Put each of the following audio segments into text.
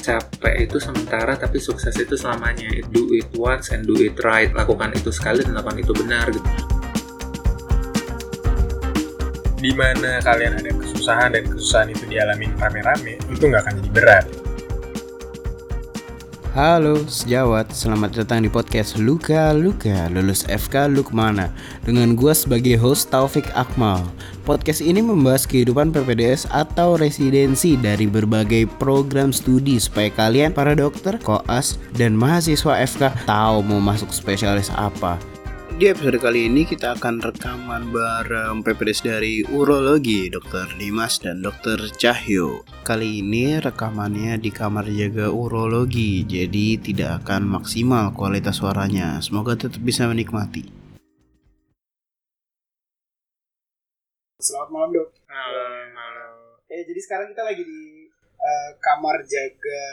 capek itu sementara tapi sukses itu selamanya. Do it once and do it right. Lakukan itu sekali dan lakukan itu benar gitu. Di mana kalian ada kesusahan dan kesusahan itu dialami rame-rame itu nggak akan jadi berat. Halo sejawat, selamat datang di podcast Luka Luka Lulus FK Lukmana Dengan gue sebagai host Taufik Akmal Podcast ini membahas kehidupan PPDS atau residensi dari berbagai program studi Supaya kalian para dokter, koas, dan mahasiswa FK tahu mau masuk spesialis apa di episode kali ini kita akan rekaman bareng PPDS dari Urologi, Dr. Dimas dan Dr. Cahyo. Kali ini rekamannya di kamar jaga urologi, jadi tidak akan maksimal kualitas suaranya. Semoga tetap bisa menikmati. Selamat malam dok. halo halo Eh jadi sekarang kita lagi di eh, kamar jaga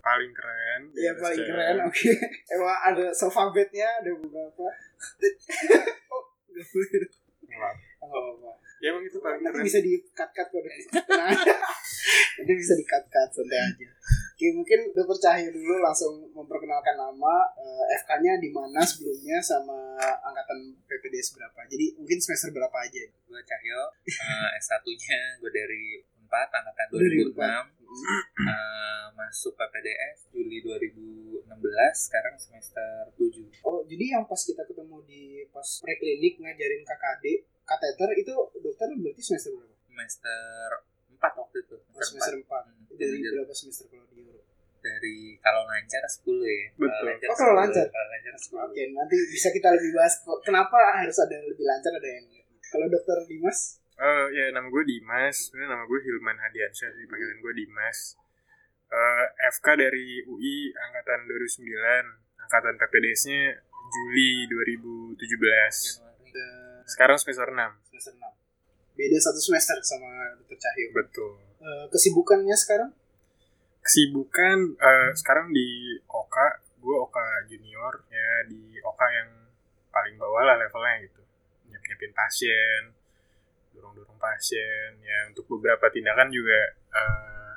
paling keren Iya paling keren. Oke. Emang ada sofa bednya ada beberapa. oh nggak boleh. dok. Maaf. Oh, nggak apa-apa. Ya emang itu paling Nanti keren bisa di cut cut kok. Nanti bisa di cut cut santai aja. Oke mungkin dokter Cahyo dulu langsung memperkenalkan nama eh, FK-nya di mana sebelumnya sama angkatan PPDS berapa. Jadi mungkin semester berapa aja. gue Cahyo eh, S1 nya gue dari 4 angkatan Dari 2006 Eh, masuk PPDS Juli 2016 sekarang semester 7 Oh, jadi yang pas kita ketemu di pas preklinik ngajarin KKD, kateter itu dokter berarti semester berapa? semester 4 waktu itu Oh, semester 4. Hmm, Dari dari, berapa semester kalau di Euro? dari kalau lancar 10 ya Betul. Oh, kalau 10, lancar? kalau lancar 10 Oke, nanti bisa kita lebih bahas kok kenapa harus ada yang lebih lancar ada yang. Kalau dokter Dimas, Eh, ya nama gue Dimas, sebenarnya nama gue Hilman Hadiansyah sih panggilan gue Dimas. Eh, FK dari UI angkatan 2009, angkatan PPDS-nya Juli 2017. Januari Sekarang semester 6. semester 6. Beda satu semester sama dokter Cahyo. Betul. Eh, kesibukannya sekarang? Kesibukan eh, sekarang di OKA, gue OKA junior ya di OKA yang paling bawah lah levelnya gitu. Nyiap-nyiapin pasien, dorong-dorong pasien ya untuk beberapa tindakan juga eh,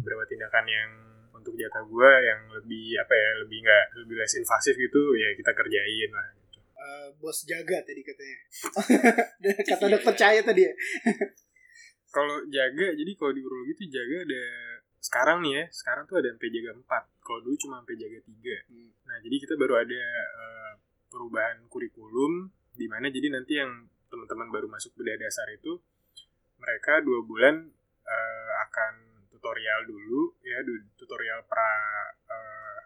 beberapa tindakan yang untuk jatah gue yang lebih apa ya lebih nggak lebih less invasif gitu ya kita kerjain lah Eh, bos jaga tadi katanya. Kata dokter Cahyo tadi ya. Kalau jaga jadi kalau di urologi itu jaga ada sekarang nih ya sekarang tuh ada sampai jaga 4 kalau dulu cuma sampai jaga 3 Hmm. nah jadi kita baru ada eh, perubahan kurikulum di mana jadi nanti yang teman-teman baru masuk bedah dasar itu mereka dua bulan eh, akan tutorial dulu ya tutorial pra eh,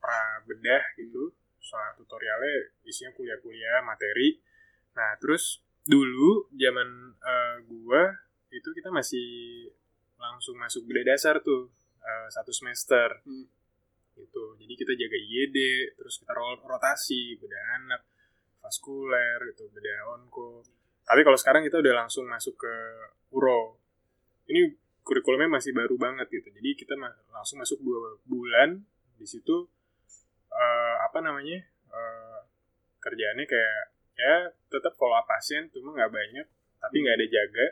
pra bedah gitu soal tutorialnya isinya kuliah-kuliah materi. Nah terus dulu zaman eh, gua itu kita masih langsung masuk bedah dasar tuh eh, satu semester. Hmm. gitu. Jadi kita jaga IGD terus kita ro- rotasi bedah anak vaskuler gitu bedah onko. Tapi kalau sekarang kita udah langsung masuk ke uro. Ini kurikulumnya masih baru banget gitu. Jadi kita langsung masuk dua bulan di situ eh, apa namanya eh, kerjaannya kayak ya tetap follow up pasien cuma nggak banyak tapi nggak ada jaga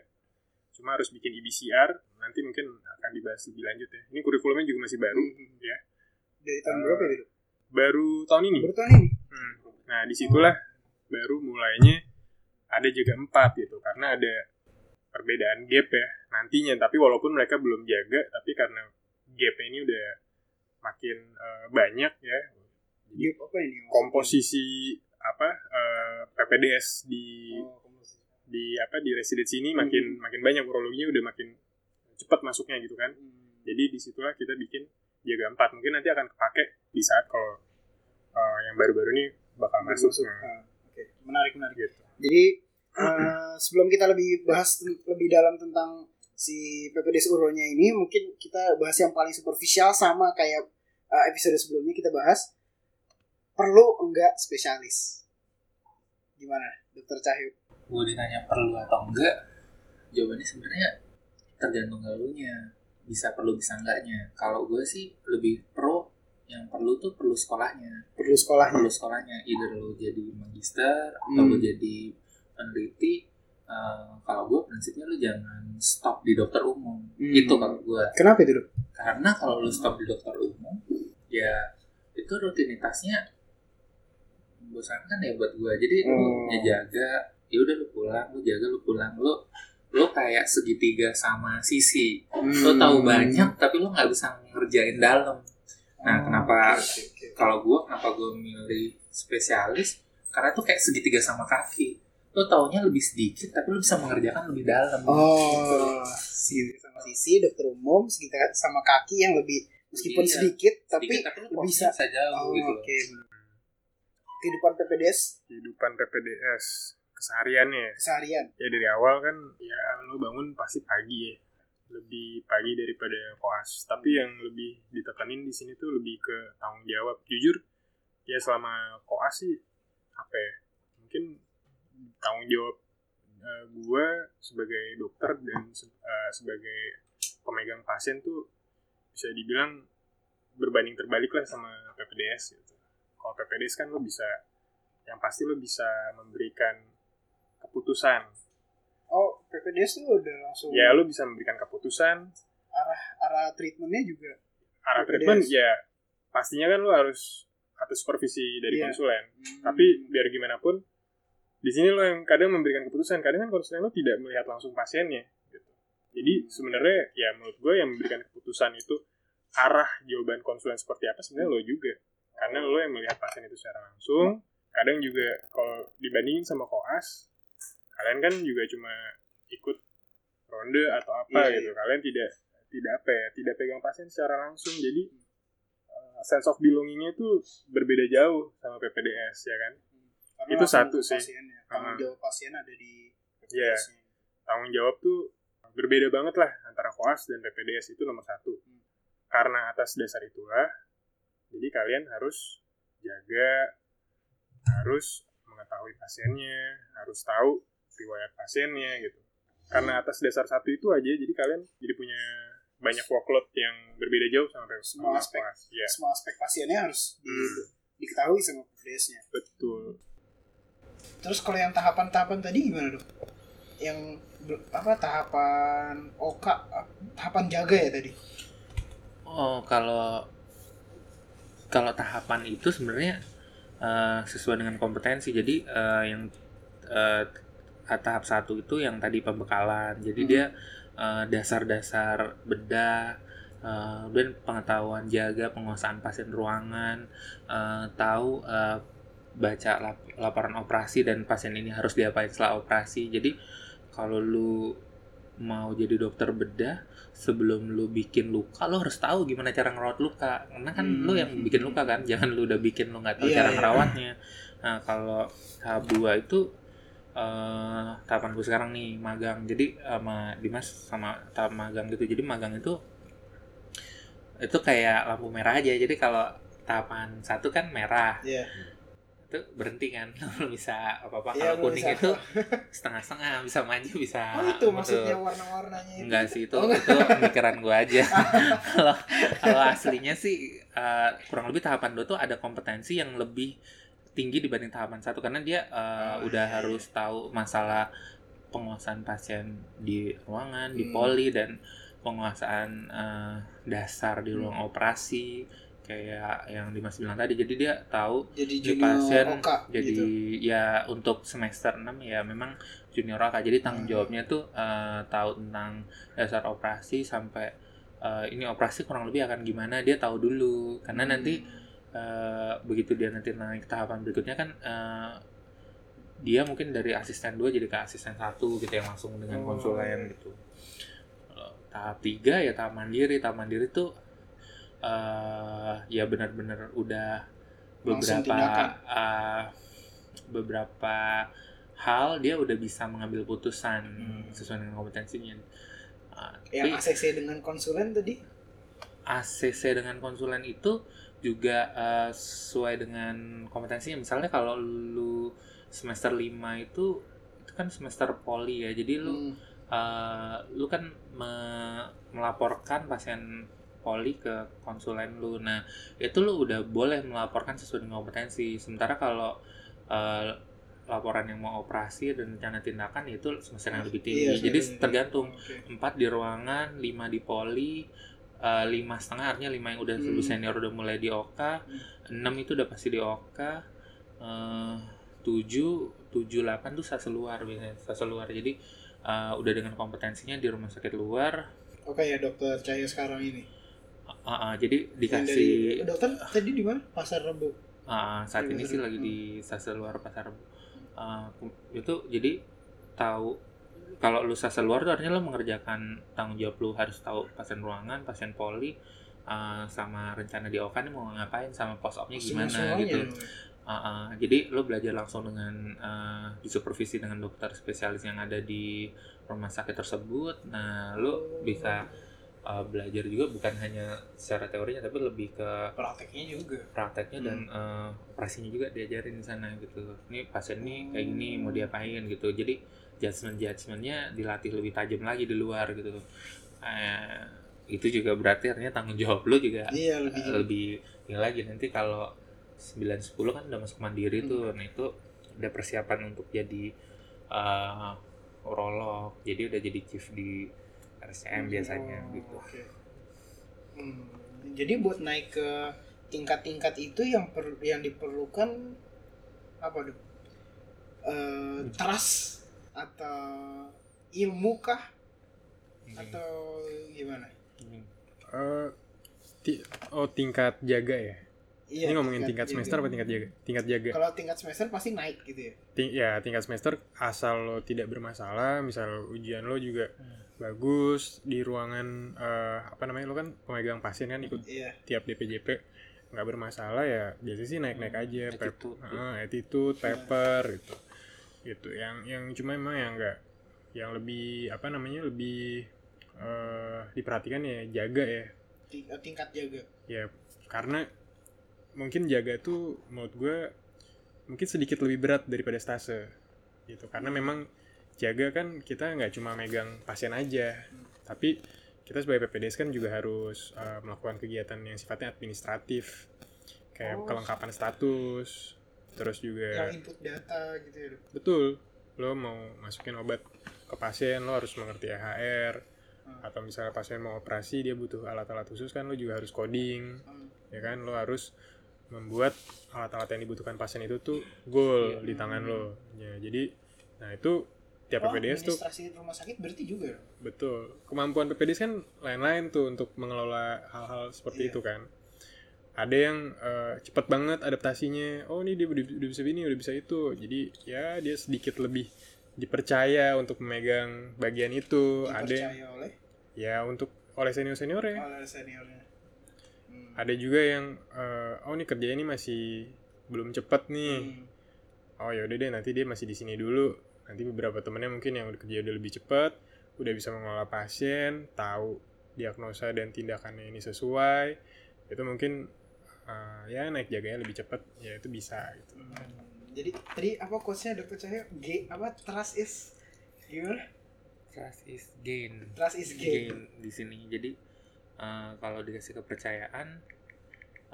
cuma harus bikin IBCR nanti mungkin akan dibahas lebih lanjut ya ini kurikulumnya juga masih baru Hmm. ya Dari tahun berapa itu? Dok? baru tahun ini Baru tahun ini. Hmm. Nah, di situlah baru mulainya ada jaga empat gitu, karena ada perbedaan gap ya nantinya. Tapi walaupun mereka belum jaga, tapi karena gap ini udah makin eh, banyak ya, Gap apa ini? komposisi apa eh, PPDS di Oh, komposisi. di apa di residensi ini makin makin banyak urologinya udah makin cepat masuknya gitu kan. Hmm. Jadi di situlah kita bikin jaga empat. Mungkin nanti akan kepake di saat kalau eh, yang baru-baru ini bakal masuk. masuk. Ah, Oke, menarik menarik. gitu. Jadi eh, sebelum kita lebih bahas lebih dalam tentang si PPDS Uronya ini, mungkin kita bahas yang paling superficial sama kayak eh, episode sebelumnya kita bahas perlu enggak spesialis. Gimana, Dokter Cahyo? gue ditanya perlu atau enggak jawabannya sebenarnya tergantung galunya bisa perlu bisa enggaknya kalau gue sih lebih pro yang perlu tuh perlu sekolahnya Perlu sekolahnya. perlu sekolahnya either lo jadi magister atau Hmm. lo jadi peneliti Eh, kalau gue prinsipnya lo jangan stop di dokter umum Hmm. itu kalau gue Kenapa itu, Dok? karena kalau lu stop di dokter umum ya itu rutinitasnya membosankan ya buat gua jadi lu Hmm. ya jaga ya udah lu pulang lu jaga lu pulang lu lu kayak segitiga sama sisi lu tahu Hmm. banyak tapi lu nggak bisa ngerjain dalam nah Oh, kenapa oke, oke. kalau gua kenapa gua milih spesialis karena tuh kayak segitiga sama kaki lu taunya lebih sedikit tapi lu bisa mengerjakan lebih dalam Oh, sisi sama sisi dokter umum sekitar sama kaki yang lebih meskipun Iya, sedikit tapi Sedikit, tapi lu lebih bisa, bisa. jauh Oh, gitu oke. benar. Kehidupan PPDS kehidupan PPDS kesehariannya keseharian. ya? Dari awal kan ya lo bangun pasti pagi ya. Lebih pagi daripada koas. Tapi yang lebih ditekanin di sini tuh lebih ke tanggung jawab. Jujur ya selama koas sih apa ya mungkin tanggung jawab eh, gue sebagai dokter dan eh, sebagai pemegang pasien tuh bisa dibilang berbanding terbalik lah sama PPDS gitu. Kalau PPDS kan lo bisa yang pasti lo bisa memberikan keputusan Oh, PPDS tuh udah langsung ya lu bisa memberikan keputusan arah treatmentnya juga. arah PPDS. treatment ya pastinya kan lu harus atas supervisi dari Iya. konsulen Hmm. tapi biar gimana pun di sini lo yang kadang memberikan keputusan kadang kan konsulen lo tidak melihat langsung pasiennya gitu. jadi sebenarnya ya menurut gue yang memberikan keputusan itu arah jawaban konsulen seperti apa sebenarnya lo juga karena lo yang melihat pasien itu secara langsung kadang juga kalau dibandingin sama koas kalian kan juga cuma ikut ronde atau apa Iya, gitu kalian tidak tidak apa ya tidak pegang pasien secara langsung jadi uh, sense of belongingnya itu berbeda jauh sama PPDS ya kan Karena Itu satu sih. pasiennya. Tanggung Uh-huh. jawab pasien ada di Iya. PPDS-nya. tanggung jawab tuh berbeda banget lah antara koas dan PPDS itu nomor satu karena atas dasar itulah jadi kalian harus jaga harus mengetahui pasiennya harus tahu riwayat pasiennya gitu karena atas dasar satu itu aja jadi kalian jadi punya banyak workload yang berbeda jauh sama Semua aspek. ya Semua aspek pasiennya harus di- Hmm. diketahui sama PPDS-nya. betul Terus kalau yang tahapan-tahapan tadi gimana dok? Yang apa tahapan OK, tahapan jaga ya tadi? Oh, kalau kalau tahapan itu sebenarnya eh, sesuai dengan kompetensi. Jadi eh, yang eh, tahap satu itu yang tadi pembekalan. Jadi Hmm. dia eh, dasar-dasar bedah eh, dan pengetahuan jaga penguasaan pasien ruangan, eh, tahu eh, baca lap- laporan operasi dan pasien ini harus diapain setelah operasi. Jadi kalau lu mau jadi dokter bedah sebelum lu bikin luka lu harus tahu gimana cara ngerawat luka karena kan Hmm. lu yang bikin luka kan jangan lu udah bikin lu nggak tahu Iya, cara iya. ngerawatnya nah kalau tahap dua itu eh tahapan gue sekarang nih magang jadi sama Dimas sama tahap magang gitu jadi magang itu itu kayak lampu merah aja jadi kalau tahapan satu kan merah Iya. Itu berhenti kan bisa apa apa Iya, kalau lu kuning bisa itu setengah-setengah bisa maju bisa Oh itu maksudnya warna-warnanya itu. Enggak sih itu Oh, itu pemikiran gue aja. Kalau kalau aslinya sih eh, kurang lebih tahapan dua tuh ada kompetensi yang lebih tinggi dibanding tahapan satu karena dia eh, Oh, udah iya, harus tahu masalah penguasaan pasien di ruangan, di Hmm. poli dan penguasaan eh, dasar di ruang Hmm. operasi kayak yang Dimas bilang tadi. Jadi dia tahu Jadi di junior pasien OK jadi gitu. ya untuk semester 6 ya memang junior AK jadi tanggung Hmm. jawabnya tuh eh, tahu tentang dasar operasi sampai eh, ini operasi kurang lebih akan gimana dia tahu dulu karena Hmm. nanti eh, begitu dia nanti naik tahapan berikutnya kan eh, dia mungkin dari asisten 2 jadi ke asisten satu gitu yang langsung dengan Oh. konsulen gitu tahap 3 ya tahap mandiri tahap mandiri tuh eh ya benar-benar udah beberapa eh, beberapa hal dia udah bisa mengambil putusan Hmm. sesuai dengan kompetensinya. Eh, Yang tapi ACC dengan konsulen tadi? ACC dengan konsulen itu juga eh, sesuai dengan kompetensinya. Misalnya kalau lu semester 5 itu itu kan semester poli ya. Jadi lu Hmm. eh, lu kan me- melaporkan pasien poli ke konsulen lu. Nah, itu lu udah boleh melaporkan sesuai dengan kompetensi. Sementara kalau eh, laporan yang mau operasi dan rencana tindakan itu semester yang lebih tinggi. Iya, Jadi tergantung empat di ruangan, lima di poli, eh, lima setengah artinya lima yang udah lebih Hmm. senior udah mulai di Oka enam itu udah pasti di Oka eh, tujuh tujuh delapan tuh sase luar biasanya sase luar jadi eh, udah dengan kompetensinya di rumah sakit luar Oke ya dokter Cahyo sekarang ini. Ah, ah, jadi dikasih dari- dokter tadi di mana? Pasar Rebo. ah, saat ini sih lagi di sase luar pasar Ah, itu jadi tahu kalau lu sase luar tuh artinya lu mengerjakan tanggung jawab lu harus tahu pasien ruangan pasien poli ah, sama rencana di Oka mau ngapain sama post opnya gimana Semuanya gitu. Ah, ah. jadi lo belajar langsung dengan ah, disupervisi dengan dokter spesialis yang ada di rumah sakit tersebut. Nah, lo bisa ah, belajar juga bukan hanya secara teorinya tapi lebih ke Prakteknya juga. prakteknya dan eh, operasinya juga diajarin di sana gitu. Ini pasien nih kayak gini mau diapain gitu. Jadi judgement judgementnya dilatih lebih tajam lagi di luar gitu. Eh, itu juga berarti artinya tanggung jawab lo juga Iya lebih. Eh, lebih ini lagi nanti kalau 9 10 kan udah masuk mandiri Hmm. tuh. Nah, itu udah persiapan untuk jadi eh urolog. Jadi udah jadi chief di RSCM biasanya Oh, gitu. oke. Hmm, Jadi buat naik ke tingkat-tingkat itu yang per, yang diperlukan apa dok? Eh, trust atau ilmu kah Hmm. atau gimana? Hmm. Eh, ti- oh tingkat jaga ya Iya, ini ngomongin tingkat jaga. semester apa tingkat jaga tingkat jaga Kalau tingkat semester pasti naik gitu ya. Ting- ya tingkat semester asal lo tidak bermasalah misal ujian lo juga bagus di ruangan eh, apa namanya lo kan pemegang pasien kan ikut Iya. tiap DPJP nggak bermasalah ya biasanya sih naik naik aja pep Attitude. eh, attitude paper gitu gitu yang yang cuma emang yang nggak yang lebih apa namanya lebih eh, diperhatikan ya jaga ya Ting- eh, tingkat jaga. ya karena mungkin jaga tuh menurut gue mungkin sedikit lebih berat daripada stase gitu karena memang jaga kan kita nggak cuma megang pasien aja tapi kita sebagai PPDS kan juga harus uh, melakukan kegiatan yang sifatnya administratif kayak Oh. kelengkapan status terus juga Yang input data gitu ya. Betul lo mau masukin obat ke pasien lo harus mengerti EHR Hmm. atau misalnya pasien mau operasi dia butuh alat-alat khusus kan lo juga harus coding Hmm. ya kan lo harus membuat alat-alat yang dibutuhkan pasien itu tuh goal Iya. di tangan lo ya jadi nah itu tiap Oh, PPDS tuh administrasi rumah sakit berarti juga. dong? betul kemampuan PPDS kan lain-lain tuh untuk mengelola hal-hal seperti Iya. itu kan ada yang eh, cepat banget adaptasinya oh ini dia udah, udah bisa ini udah bisa itu jadi ya dia sedikit lebih dipercaya untuk memegang bagian itu ada yang- Dipercaya oleh ya untuk oleh senior seniornya oleh seniornya. Hmm. ada juga yang eh, oh ini kerja ini masih belum cepet nih Hmm. oh ya udah deh nanti dia masih di sini dulu nanti beberapa temennya mungkin yang udah kerja udah lebih cepet udah bisa mengelola pasien tahu diagnosa dan tindakannya ini sesuai itu mungkin eh, ya naik jaganya lebih cepet ya itu bisa gitu Hmm. Jadi tadi apa quotesnya dokter Cahyo? G apa trust is gimana? Trust is gain. Trust is gain. gain di sini. Jadi eh, kalau dikasih kepercayaan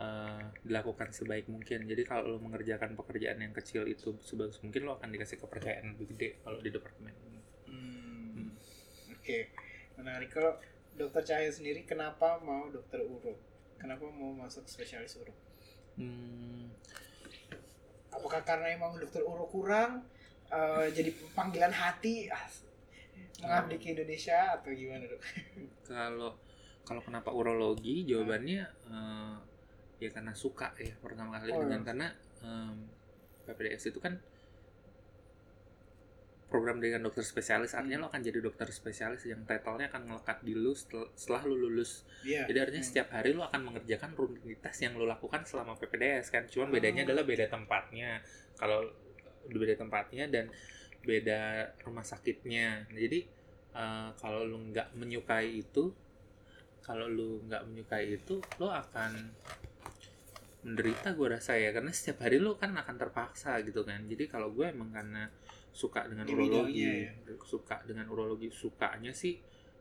eh, dilakukan sebaik mungkin. Jadi kalau lo mengerjakan pekerjaan yang kecil itu sebagus mungkin lo akan dikasih kepercayaan lebih gede kalau di departemen ini. Hmm. Oke, menarik. Kalau dokter Cahyo sendiri kenapa mau dokter uro? Kenapa mau masuk spesialis uro? Hmm, Apakah karena emang dokter uro kurang? eh, jadi panggilan hati ah, mengabdi ke Indonesia atau gimana dok? kalau kalau kenapa urologi jawabannya eh, ya karena suka ya pertama kali Oh, dengan karena em, PPDS itu kan program dengan dokter spesialis artinya Hmm. lo akan jadi dokter spesialis yang title-nya akan melekat di lu setel- setelah lu lulus Iya. jadi artinya Hmm. setiap hari lo akan mengerjakan rutinitas yang lo lakukan selama PPDS kan cuman bedanya Oh. adalah beda tempatnya kalau beda tempatnya dan beda rumah sakitnya Nah, jadi eh, kalau lu nggak menyukai itu kalau lu nggak menyukai itu lo akan menderita gue rasa ya karena setiap hari lo kan akan terpaksa gitu kan. Jadi kalau gue emang karena suka dengan Di urologi bidangnya suka dengan urologi sukanya sih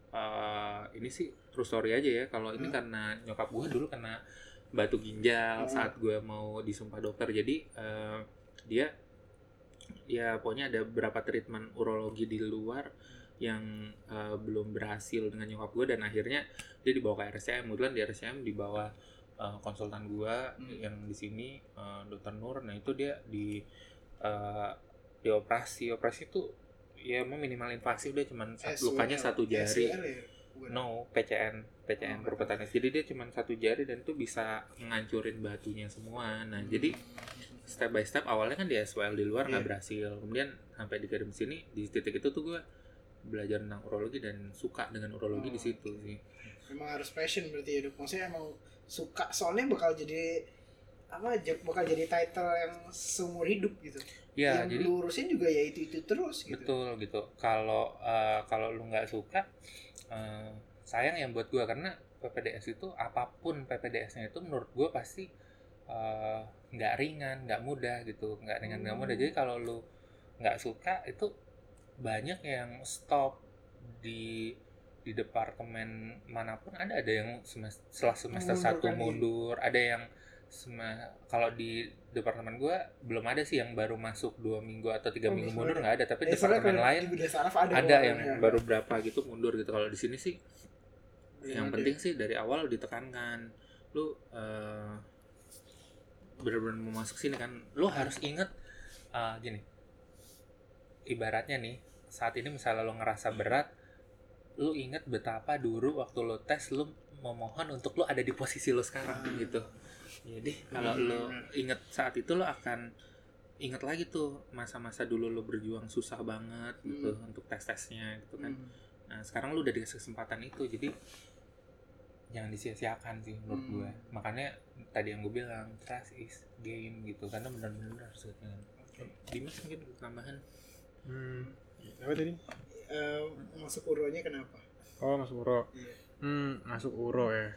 eh, ini sih true story aja ya. Kalau ini Hmm. karena nyokap gue dulu kena batu ginjal Hmm. saat gue mau disumpah dokter. Jadi eh, dia ya pokoknya ada beberapa treatment urologi di luar yang eh, belum berhasil dengan nyokap gue dan akhirnya dia dibawa ke RSCM kemudian di RSCM di eh, konsultan gue Hmm. yang di sini eh, dokter Nur nah itu dia di eh, di operasi operasi itu ya emang minimal invasif dia cuman sat- SWL. lukanya satu jari SWL ya? No PCN PCN Oh, jadi dia cuma satu jari dan itu bisa ngancurin batunya semua nah jadi step by step awalnya kan di SWL di luar nggak Iya. berhasil kemudian sampai dikirim sini di titik itu tuh gue belajar tentang urologi dan suka dengan urologi Oh. di situ sih Memang harus passion berarti ya dok. Maksudnya emang suka soalnya bakal jadi apa bakal jadi title yang seumur hidup gitu. ya yang jadi lu urusin juga ya itu itu terus gitu. betul gitu kalau eh, kalau lu nggak suka eh, sayang yang buat gue karena PPDS itu apa pun PPDS-nya itu menurut gue pasti eh, nggak ringan nggak mudah gitu nggak ringan nggak mudah jadi kalau lu nggak suka itu banyak yang stop di di departemen mana pun ada ada yang semester, setelah semester Mundur satu mundur ada yang sema- kalau di departemen gue belum ada sih yang baru masuk dua minggu atau tiga Oh, minggu mundur nggak ada tapi Eh, departemen lain ada, ada yang ya. baru berapa gitu mundur gitu kalau di sini sih Belum yang ada. penting sih dari awal ditekankan lu eh, bener-bener mau masuk sini kan lu harus inget eh, gini ibaratnya nih saat ini misalnya lu ngerasa berat lu inget betapa dulu waktu lu tes lu memohon untuk lu ada di posisi lu sekarang Ah. gitu jadi kalau Hmm, lu inget saat itu lu akan inget lagi tuh masa-masa dulu lu berjuang susah banget gitu untuk tes-tesnya gitu kan Hmm. Nah sekarang lu udah dikasih kesempatan itu jadi jangan disia-siakan sih menurut Hmm. gue. Makanya tadi yang gue bilang trust is game gitu karena benar-benar harus dengan Dimas mungkin tambahan. Hmm. Apa tadi? Eh, masuk uronya kenapa? Oh, masuk uro. Iya. Hmm, masuk uro ya.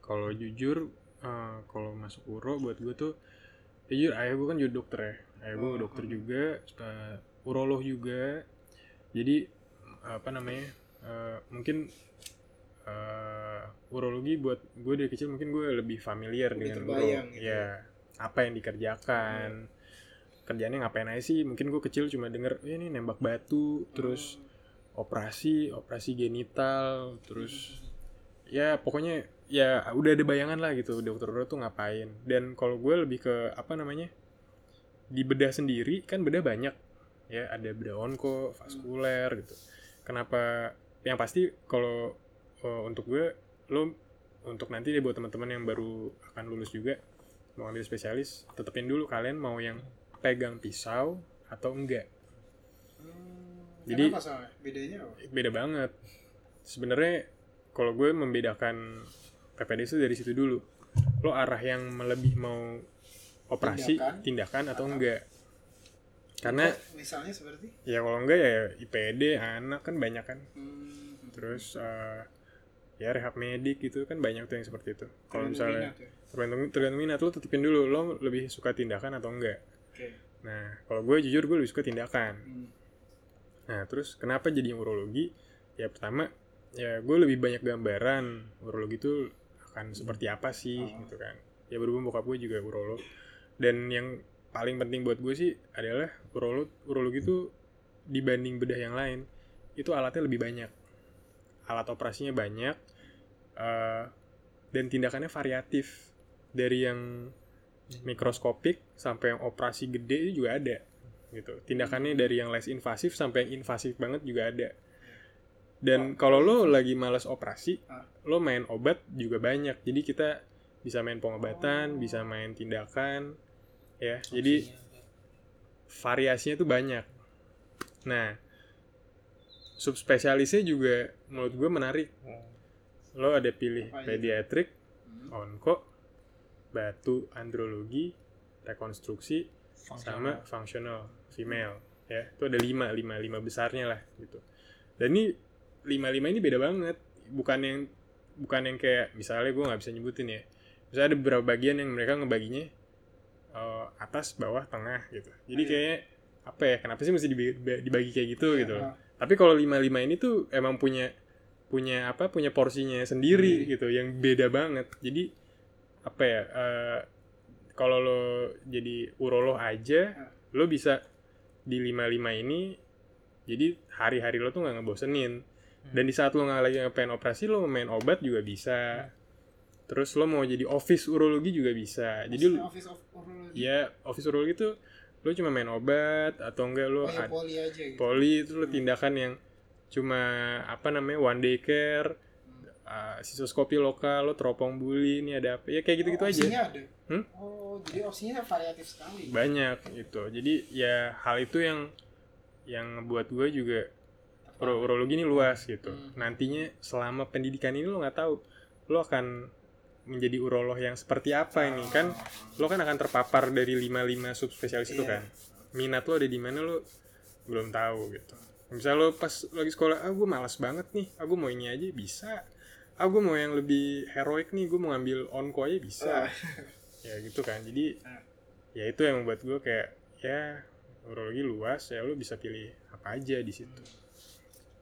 Kalau jujur, eh, kalau masuk uro buat gue tuh, jujur ayah gue kan juga dokter ya. Ayah gue Oh, dokter hmm. juga, eh, urolog juga. Jadi apa namanya? eh, mungkin eh, urologi buat gue dari kecil mungkin gue lebih familiar Udah dengan uro. gitu Ya, apa yang dikerjakan. Kerjaannya ngapain aja sih? Mungkin gue kecil cuma denger, "Eh, ini nembak batu, terus operasi operasi genital terus ya pokoknya ya udah ada bayangan lah gitu dokter Uro tuh ngapain? Dan kalau gue lebih ke apa namanya di bedah sendiri kan bedah banyak. Ya ada bedah onko vaskuler gitu. Kenapa? Yang pasti kalau eh, untuk gue lo untuk nanti deh buat teman-teman yang baru akan lulus juga mau ambil spesialis tetepin dulu kalian mau yang pegang pisau atau enggak Hmm, Jadi-? Bedanya apa? beda banget. Sebenarnya kalau gue membedakan PPDS itu dari situ dulu. Lo arah yang lebih mau operasi, Tindakan. tindakan, atau Atau- enggak. Karena misalnya seperti ya kalau enggak ya IPD anak kan banyak kan. hmm, Terus eh, ya rehab medik gitu kan banyak tuh yang seperti itu. Kalau misalnya minat ya. tergantung tergantung minat lo tetepin dulu lo lebih suka tindakan atau enggak. Oke. Nah, kalau gue jujur gue lebih suka tindakan. Hmm. Nah, terus kenapa jadi urologi? Ya pertama, ya gue lebih banyak gambaran urologi itu akan seperti apa sih Oh. gitu kan. Ya berhubung bokap gue juga urolog. Dan yang paling penting buat gue sih adalah urolog urologi itu dibanding bedah yang lain itu alatnya lebih banyak. Alat operasinya banyak eh, dan tindakannya variatif dari yang mikroskopik sampai yang operasi gede itu juga ada gitu. Tindakannya dari yang less invasif sampai yang invasif banget juga ada. Dan kalau lo lagi males operasi, Ah. lo main obat juga banyak. Jadi kita bisa main pengobatan, bisa main tindakan, ya. Jadi variasinya tuh banyak. Nah, subspesialisnya juga menurut gue menarik. Lo ada pilih pediatrik, Hmm. onko, batu, andrologi, rekonstruksi, sama functional female ya. Itu ada lima lima lima besarnya lah gitu. Dan ini lima lima ini beda banget. Bukan yang bukan yang kayak misalnya gue nggak bisa nyebutin ya. Misalnya ada beberapa bagian yang mereka ngebaginya eh, atas bawah tengah gitu. Jadi Iya. kayak apa ya kenapa sih mesti dibagi, dibagi kayak gitu gitu loh. Ah, tapi kalau lima lima ini tuh emang punya punya apa punya porsinya sendiri Hmm. gitu yang beda banget. Jadi apa ya eh, kalau lo jadi urolog aja lo bisa di lima lima ini jadi hari-hari lo tuh nggak ngebosenin Hmm. dan di saat lo nggak lagi ngapain operasi lo main obat juga bisa terus lo mau jadi office urologi juga bisa jadi lo office of urology. ya office urologi tuh lo cuma main obat atau enggak lo Oh, ya, poli aja gitu. poli itu lo tindakan yang cuma apa namanya one day care uh, sisoskopi lokal lo teropong buli ini ada apa? Ya kayak gitu-gitu oh, aja. opsinya ada. Hmm? Oh, jadi opsinya variatif sekali. banyak gitu. Jadi ya hal itu yang yang buat gue juga uro- urologi ini luas gitu. Hmm. nantinya selama pendidikan ini lo nggak tahu lo akan menjadi urolog yang seperti apa ini. Kan lo kan akan terpapar dari lima lima subspesialis itu Iya. kan. Minat lo ada di mana lo belum tahu gitu. Misal lo pas lagi sekolah ah gue malas banget nih. Ah gue mau ini aja. Bisa ah gue mau yang lebih heroik nih gue mau ngambil onko aja bisa Ah. ya gitu kan jadi Ah. ya itu yang membuat gue kayak ya urologi luas ya lo bisa pilih apa aja di situ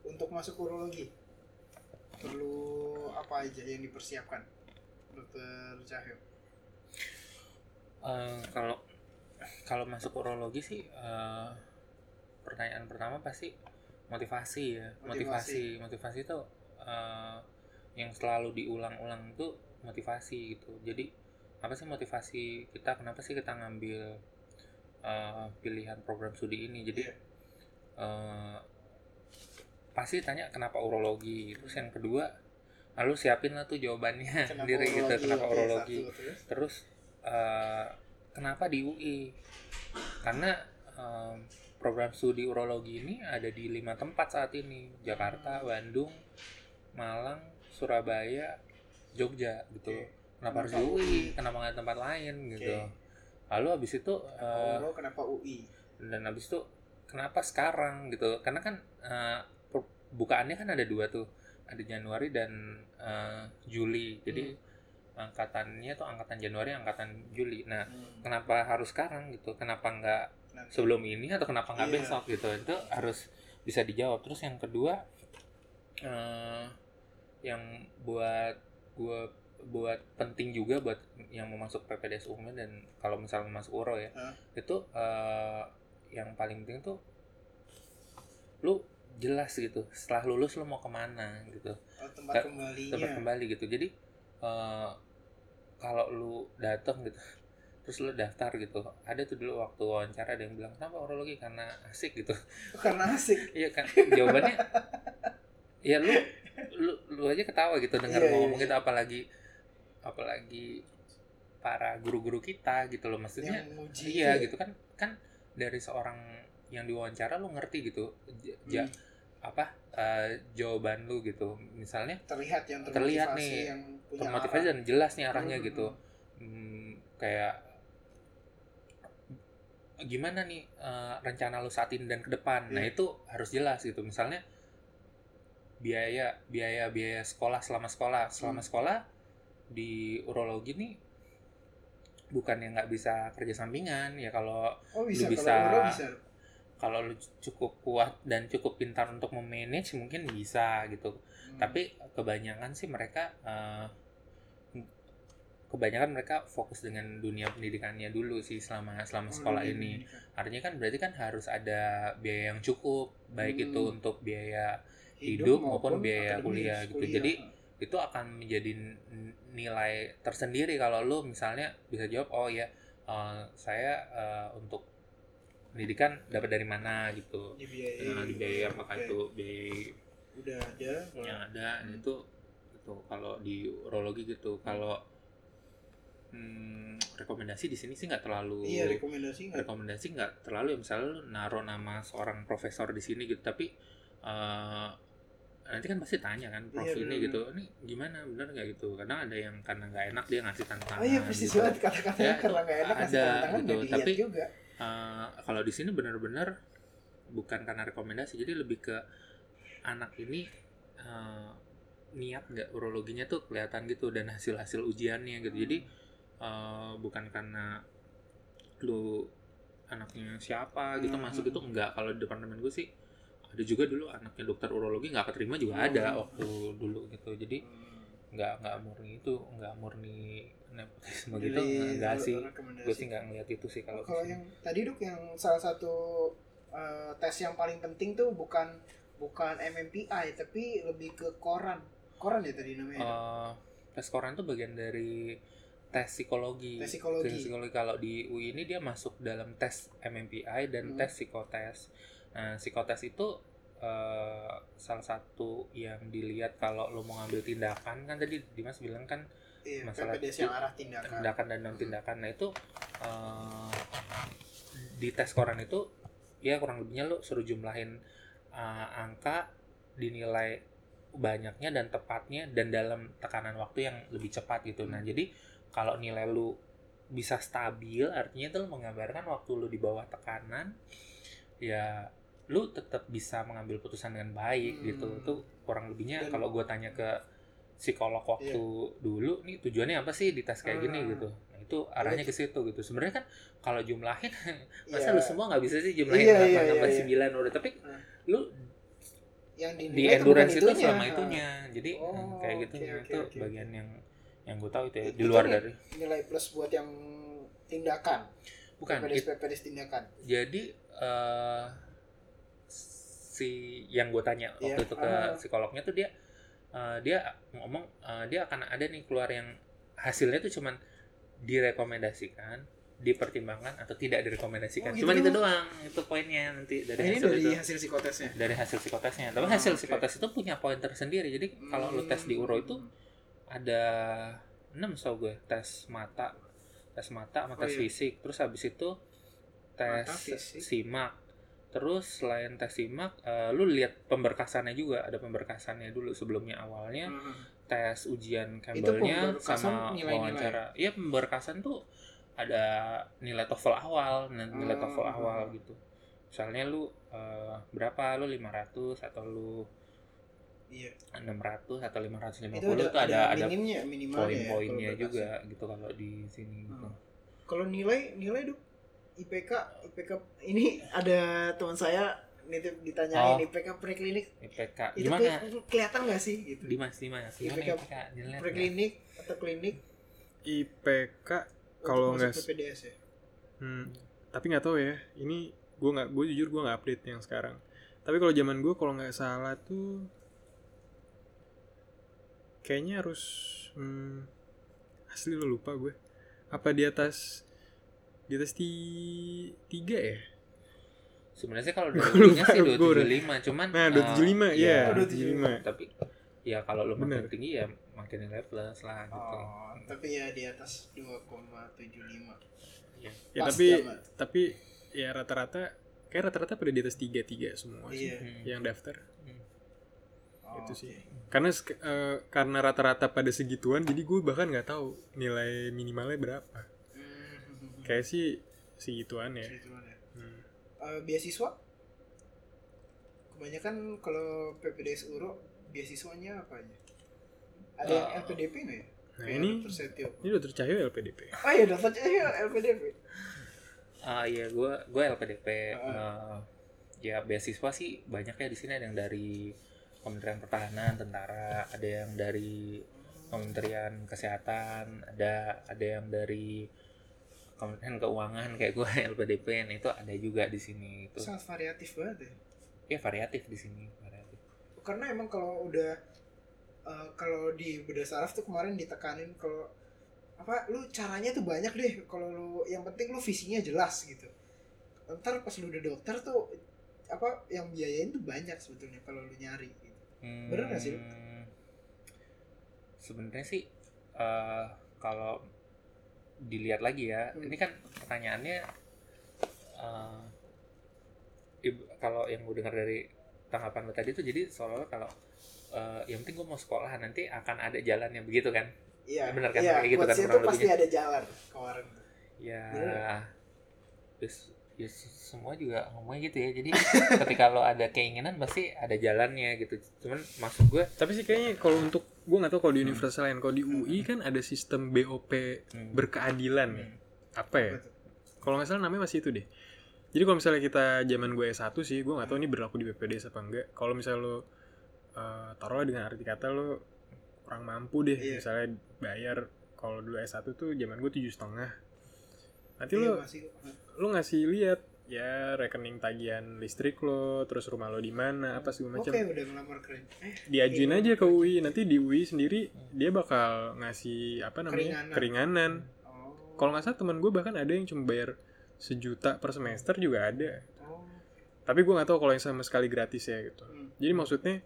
Untuk masuk urologi perlu apa aja yang dipersiapkan, Dokter Cahyo? Eh, kalau kalau masuk urologi sih eh, pertanyaan pertama pasti motivasi ya motivasi motivasi itu eh, yang selalu diulang-ulang itu motivasi gitu. Jadi apa sih motivasi kita? Kenapa sih kita ngambil eh, pilihan program studi ini? Jadi eh, pasti tanya kenapa urologi? Terus yang kedua lalu siapin lah tuh jawabannya sendiri gitu kenapa Oke, urologi? satu, terus? terus eh, kenapa di UI karena em, program studi urologi ini ada di lima tempat saat ini. Jakarta Bandung Malang Surabaya Jogja gitu. Oke. kenapa harus di Kenapa UI? UI? kenapa nggak tempat lain gitu. Lalu habis itu eh, Uro kenapa UI? dan habis itu kenapa sekarang gitu. Karena kan eh, per- bukaannya kan ada dua tuh. Ada Januari dan eh, Juli. Jadi angkatannya tuh angkatan Januari angkatan Juli. Nah kenapa harus sekarang gitu? Kenapa nggak sebelum ini atau kenapa nggak Iya. besok gitu? Itu harus bisa dijawab. Terus yang kedua eh yang buat gua buat penting juga buat yang mau masuk PPDS umum dan kalau misalnya masuk Uro ya Hah? itu eh, yang paling penting tuh lu jelas gitu setelah lulus lu mau ke mana gitu Oh, tempat Te- kembalinya. tempat kembali gitu jadi eh, kalau lu datang gitu terus lu daftar gitu ada tuh dulu waktu wawancara ada yang bilang kenapa urologi karena asik gitu Karena asik. iya kan jawabannya ya lu lu lu aja ketawa gitu dengar mau iya, ngomong gitu apalagi apalagi para guru-guru kita gitu loh maksudnya iya ya? gitu kan kan dari seorang yang diwawancara lu ngerti gitu ja- Hmm. apa eh, jawaban lu gitu misalnya terlihat yang Terlihat nih, yang punya termotivasi arah. dan jelas nih arahnya Hmm. gitu Hmm, kayak gimana nih eh, rencana lu saat ini dan ke depan nah Iya. itu harus jelas gitu misalnya biaya biaya biaya sekolah selama sekolah selama Hmm. sekolah di urologi nih bukan yang nggak bisa kerja sampingan ya kalau Oh bisa, lu bisa- kalau lu cukup kuat dan cukup pintar untuk memanage mungkin bisa gitu Hmm. tapi kebanyakan sih mereka eh, kebanyakan mereka fokus dengan dunia pendidikannya dulu sih selama selama Oh, sekolah dunia ini pendidikan. artinya kan berarti kan harus ada biaya yang cukup baik Hmm. itu untuk biaya hidup maupun biaya akademis, kuliah gitu. Jadi, itu akan menjadi nilai tersendiri kalau lu misalnya bisa jawab oh ya eh, saya eh, untuk pendidikan dapat dari mana? gitu. Dibiayai. nah, dibiayai apakah Oke. itu biaya udah ada yang ada. Itu itu kalau di urologi gitu kalau hmm, rekomendasi di sini sih nggak terlalu iya rekomendasi nggak. rekomendasi nggak terlalu ya. Misalnya lu naruh nama seorang profesor di sini gitu. Tapi eh, nanti kan pasti tanya kan prof Iya, ini bener. gitu ini gimana? Bener nggak? Gitu. Kadang ada yang karena nggak enak dia ngasih tantangan oh iya persis gitu. banget kata-katanya Ya, karena nggak enak ada tantangan gitu, tapi- juga. Eh, kalau di sini benar-benar bukan karena rekomendasi jadi lebih ke anak ini eh, niat nggak urologinya tuh kelihatan gitu dan hasil-hasil ujiannya gitu. Jadi eh, bukan karena lu anaknya siapa gitu Hmm. masuk itu enggak kalau di departemen gue sih ada juga dulu anaknya dokter urologi nggak keterima juga ada Hmm. waktu dulu gitu jadi nggak nggak murni itu nggak murni nepotisme gitu Jadi, enggak sih rekomendasi. gue sih nggak ngeliat itu sih kalau kalau yang tadi dok yang salah satu eh, tes yang paling penting tuh bukan bukan MMPI tapi lebih ke koran koran ya tadi namanya Eh, tes koran itu bagian dari tes psikologi. Tes psikologi. Tes psikologi kalau di UI ini dia masuk dalam tes MMPI dan Hmm. tes psikotes. Nah, psikotes itu eh, salah satu yang dilihat kalau lo mau ngambil tindakan kan tadi Dimas bilang kan iya, masalah PPDS yang arah tindakan tindakan dan non tindakan. Nah itu eh, di tes koran itu ya kurang lebihnya lo suruh jumlahin eh, angka dinilai banyaknya dan tepatnya dan dalam tekanan waktu yang lebih cepat gitu. Nah jadi kalau nilai lu bisa stabil artinya itu lu menggambarkan waktu lu di bawah tekanan ya lu tetap bisa mengambil putusan dengan baik Hmm. gitu. Itu kurang lebihnya kalau gue tanya ke psikolog waktu dulu nih tujuannya apa sih di tes kayak gini Hmm. gitu. Nah, itu arahnya ke situ gitu. Sebenarnya kan kalau jumlahin masa Iya. lu semua nggak bisa sih jumlahin Iya, 8 iya, tambah iya, 9 udah tapi Hmm. lu yang di endurance itu itunya. selama itunya. Jadi Oh, hmm, kayak gitu oke, itu oke, bagian yang yang gue tahu itu ya Itu di luar dari nilai plus buat yang tindakan bukan PPDS it- PPDS tindakan jadi eh, si yang gue tanya waktu Iya. itu ke Ah. psikolognya tuh dia eh, dia ngomong eh, dia akan ada nih keluar yang hasilnya tuh cuman direkomendasikan dipertimbangkan atau tidak direkomendasikan Oh, gitu cuman itu doang? itu poinnya nanti dari Nah, ini hasil dari itu hasil psikotesnya dari hasil psikotesnya tapi Ah, hasil oke. psikotes itu punya poin tersendiri jadi kalau lu tes di uro itu Hmm. ada 6 tau gue tes mata tes mata sama Oh, tes iya. fisik terus habis itu tes Mata, fisik. simak terus selain tes simak eh, lu lihat pemberkasannya juga ada pemberkasannya dulu sebelumnya awalnya Hmm. tes ujian Campbellnya sama nilai-nilai? wawancara iya pemberkasan tuh ada nilai TOEFL awal nilai Hmm. TOEFL awal gitu misalnya lu eh, berapa lu 500 atau lu iya 600 atau 550 itu ada, tuh ada ada minimnya minimalnya ya, poin-poinnya kalau juga gitu kalau di sini gitu. Hmm. kalau nilai nilai dok IPK IPK ini ada teman saya nitip ditanyain Oh. IPK preklinik IPK itu gimana? ke- kelihatan nggak sih gitu Dimas Dimas gimana IPK IPK? Preklinik atau klinik IPK Kalau nggak- PPDS ya Hmm, tapi nggak tahu ya. Ini gue nggak, gue jujur gue nggak update yang sekarang. Tapi kalau zaman gue kalau nggak salah tuh kayaknya harus hmm, asli lo lupa gue. Apa di atas di atas ti, tiga ya? Sebenarnya sih kalau tingginya lupa, sih gua udah- 275 cuman Nah, eh, 275 ya, ya, Oh, 275. tapi ya kalau lu makin Bener. tinggi ya makin nilai plus lah gitu. oh tapi ya di atas 2,75 Iya. Ya Pas tapi zaman. tapi ya rata-rata kayak rata-rata pada di atas tiga tiga semua sih iya Hmm. yang daftar. Oh, Itu sih. oke. Karena eh, karena rata-rata pada segituan, jadi gue bahkan nggak tahu nilai minimalnya berapa. Kayak sih segituan ya. Segituan ya. Hmm. Eh, beasiswa kebanyakan kalau PPDS Uro beasiswanya apa aja ada yang Eh, LPDP nggak ya Nah ini ini dokter Cahyo LPDP. oh iya daftar aja LPDP Ah iya gua gua LPDP Ah. eh, ya beasiswa sih banyak ya di sini ada yang dari Kementerian Pertahanan, tentara, ada yang dari Kementerian Kesehatan, ada ada yang dari Kementerian Keuangan kayak gue LPDP itu ada juga di sini itu. Sangat variatif banget ya? Ya variatif di sini variatif. Karena emang kalau udah eh, kalau di beda saraf tuh kemarin ditekanin kalau apa lu caranya tuh banyak deh kalau lu yang penting lu visinya jelas gitu. Ntar pas lu udah dokter tuh apa yang biayain tuh banyak sebetulnya kalau lu nyari gitu. Hmm, Bener nggak sih, sebenarnya sih eh, kalau dilihat lagi ya Hmm. ini kan pertanyaannya eh, ibu- kalau yang gue dengar dari tanggapan lo tadi tuh jadi seolah-olah kalau eh, yang penting gue mau sekolah nanti akan ada jalannya begitu kan Iya, Bener kan? Iya, Kayak gitu kan tuh pasti ada jalan kemarin. ya Bener. terus ya semua juga ngomongnya gitu ya jadi ketika lo ada keinginan pasti ada jalannya gitu cuman maksud gue Tapi sih kayaknya kalau untuk gue nggak tahu kalau di universitas lain, kalau di UI kan ada sistem BOP hmm, berkeadilan ya. hmm, Apa ya? Kalau nggak salah namanya masih itu deh. Jadi kalau misalnya kita zaman gue S1 sih, gue nggak tahu ini berlaku di BPDS apa enggak. Kalau misalnya lo eh, taruhlah dengan arti kata lo kurang mampu deh, Iya. misalnya bayar kalau dulu S1 tuh zaman gue tujuh setengah. Nanti Iya, lo masih lo ngasih lihat ya rekening tagihan listrik lo terus rumah lo di mana apa segala Oke macam udah ngelamar kerja. Eh, diajuin Iya, aja ke UI nanti di UI sendiri dia bakal ngasih apa namanya Keringanan. keringanan, oh. kalau nggak salah teman gue bahkan ada yang cuma bayar sejuta per semester juga ada Oh. tapi gue nggak tahu kalau yang sama sekali gratis ya gitu Hmm. jadi maksudnya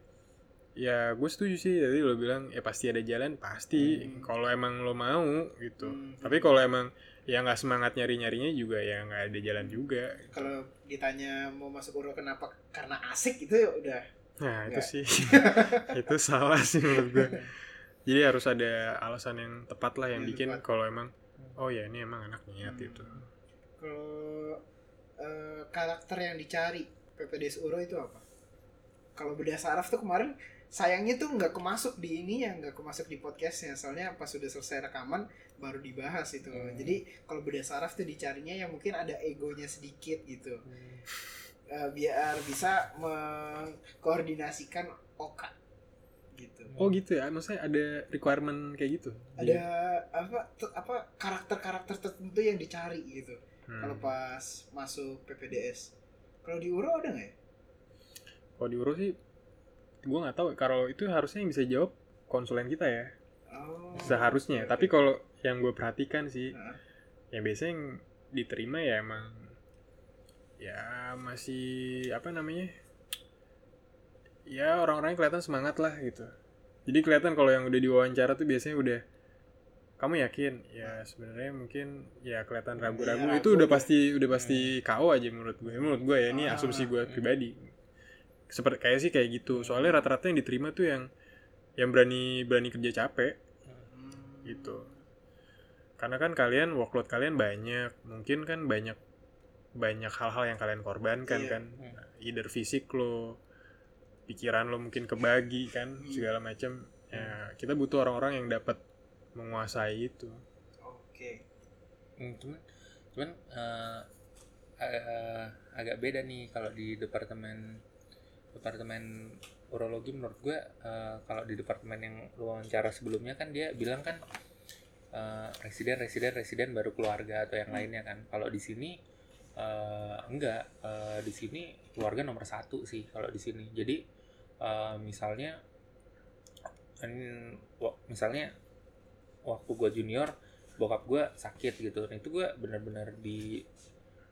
ya gue setuju sih jadi lo bilang ya pasti ada jalan pasti Hmm. kalau emang lo mau gitu Hmm. tapi kalau emang ya nggak semangat nyari nyarinya juga ya nggak ada jalan juga Kalau ditanya mau masuk Uro kenapa? Karena asik itu ya udah. nah itu Nggak. sih itu salah sih menurut gue jadi harus ada alasan yang tepat lah yang Yang bikin kalau emang oh ya ini emang anak niat Hmm. gitu Kalau eh, karakter yang dicari PPDS Uro itu apa? Kalau beda saraf tuh kemarin sayangnya tuh nggak kemasuk di ini ya nggak kemasuk di podcastnya soalnya pas sudah selesai rekaman baru dibahas itu. Hmm. jadi kalau beda saraf tuh dicarinya yang mungkin ada egonya sedikit gitu. Eh, biar bisa mengkoordinasikan Oka gitu. Oh gitu ya? Maksudnya ada requirement kayak gitu? Ada apa te- apa karakter-karakter tertentu yang dicari gitu. Hmm. kalau pas masuk PPDS kalau di Uro ada nggak ya? Kalau diurus sih gue nggak tahu. Kalau itu harusnya yang bisa jawab konsulen kita ya. Oh, seharusnya. Oke, tapi kalau yang gue perhatikan sih. Yang biasanya yang diterima ya emang ya masih apa namanya ya orang-orang yang kelihatan semangat lah gitu. Jadi kelihatan kalau yang udah diwawancara tuh biasanya udah kamu yakin? Ya sebenarnya mungkin ya kelihatan ragu-ragu. Iya, itu udah ya. pasti udah pasti KO aja menurut gue. Menurut gue ya ini Ah, asumsi gue hmm. pribadi. Seperti kayak sih kayak gitu. Soalnya rata-rata yang diterima tuh yang yang berani berani kerja capek. Hmm. gitu karena kan kalian workload kalian banyak. Mungkin kan banyak banyak hal-hal yang kalian korbankan Iya. kan. Either fisik lo pikiran lo mungkin kebagi kan Hmm. segala macam ya kita butuh orang-orang yang dapat menguasai itu. Oke. Hmm, cuman cuman eh, eh, agak beda nih kalau di departemen departemen urologi menurut gue eh, kalau di departemen yang lu wawancara sebelumnya kan dia bilang kan eh, residen residen residen baru keluarga atau yang lainnya kan. Kalau di sini eh, enggak. Eh, di sini keluarga nomor satu sih kalau di sini. Jadi eh, misalnya wa- misalnya waktu gue junior bokap gue sakit gitu. Nah itu gue benar-benar di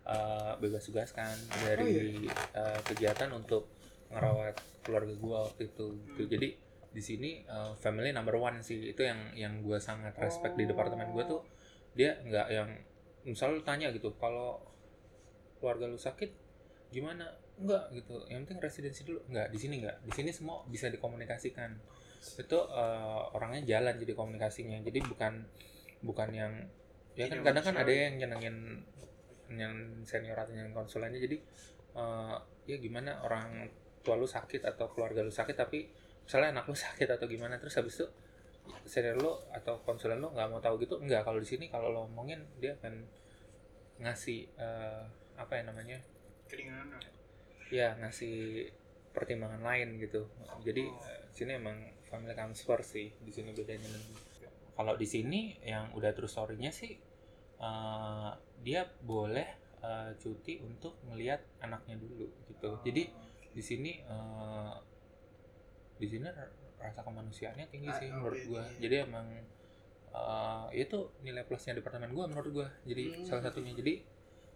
eh, bebas tugaskan dari eh, kegiatan untuk ngerawat keluarga gue waktu itu gitu. Hmm. jadi di sini eh, family number one sih. Itu yang yang gue sangat respect di Oh. departemen gue tuh. Dia nggak yang misal lu tanya gitu kalau keluarga lu sakit gimana? Enggak gitu. Yang penting residensi dulu. Enggak di sini enggak di sini semua bisa dikomunikasikan. Itu eh, orangnya jalan jadi komunikasinya. Jadi bukan bukan yang ya kan kadang kan ada yang nyenengin yang senior atau yang konsulennya. Jadi eh, ya gimana orang tua lu sakit atau keluarga lu sakit tapi misalnya anak lu sakit atau gimana terus habis itu senior lu atau konsulen lu nggak mau tahu gitu enggak kalau di sini kalau lo ngomongin dia akan ngasih eh, apa ya namanya? Keringanan ya ngasih pertimbangan lain gitu. Jadi Oh. eh, sini emang family comes first sih di sini bedanya. Kalau di sini yang udah true story-nya sih eh, dia boleh eh, cuti untuk ngelihat anaknya dulu gitu. Jadi di sini eh, di sini ra- rasa kemanusiaannya tinggi Ah, sih oke, menurut gua iya. jadi emang eh, itu nilai plusnya departemen gua menurut gua jadi Hmm. salah satunya jadi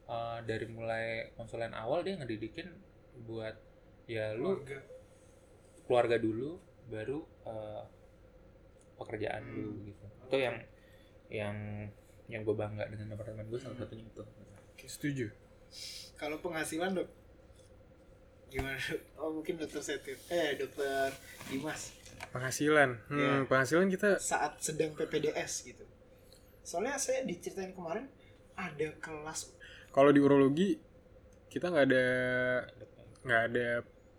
eh, dari mulai konsulen awal dia ngedidikin buat ya lu Keluarga. keluarga dulu baru eh, pekerjaan Hmm. dulu gitu itu yang yang yang gue bangga dengan departemen gue salah Hmm. satunya itu setuju kalau penghasilan dok gimana oh mungkin dokter Setir. Eh dokter Dimas. Penghasilan. Hmm, Iya. penghasilan kita saat sedang PPDS gitu. Soalnya saya diceritain kemarin ada kelas kalau di urologi kita nggak ada nggak ada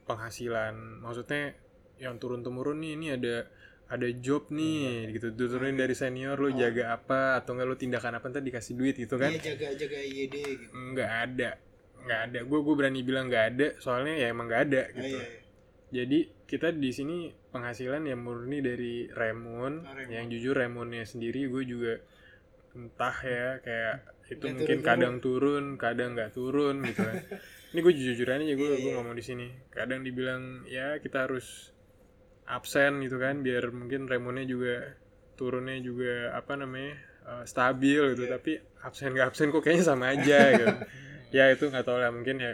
penghasilan. Maksudnya yang turun temurun nih ini ada ada job nih gitu. Turunin dari senior lu Oh. jaga apa atau enggak lu tindakan apa ntar dikasih duit gitu kan? dia jaga jaga IED gitu. Nggak ada nggak ada gue gue berani bilang nggak ada soalnya ya emang nggak ada Ah, gitu iya, iya. jadi kita di sini penghasilan yang murni dari Remun Oh, Remun. yang jujur Remunnya sendiri gue juga entah ya kayak itu Nggak mungkin turun-turun. kadang turun kadang nggak turun gitu kan ini gue jujur aja gue Iya, gue ngomong di sini kadang dibilang ya kita harus absen gitu kan biar mungkin remonnya juga turunnya juga apa namanya eh, stabil gitu Iya. tapi absen nggak absen kok kayaknya sama aja gitu ya itu nggak tahu lah mungkin ya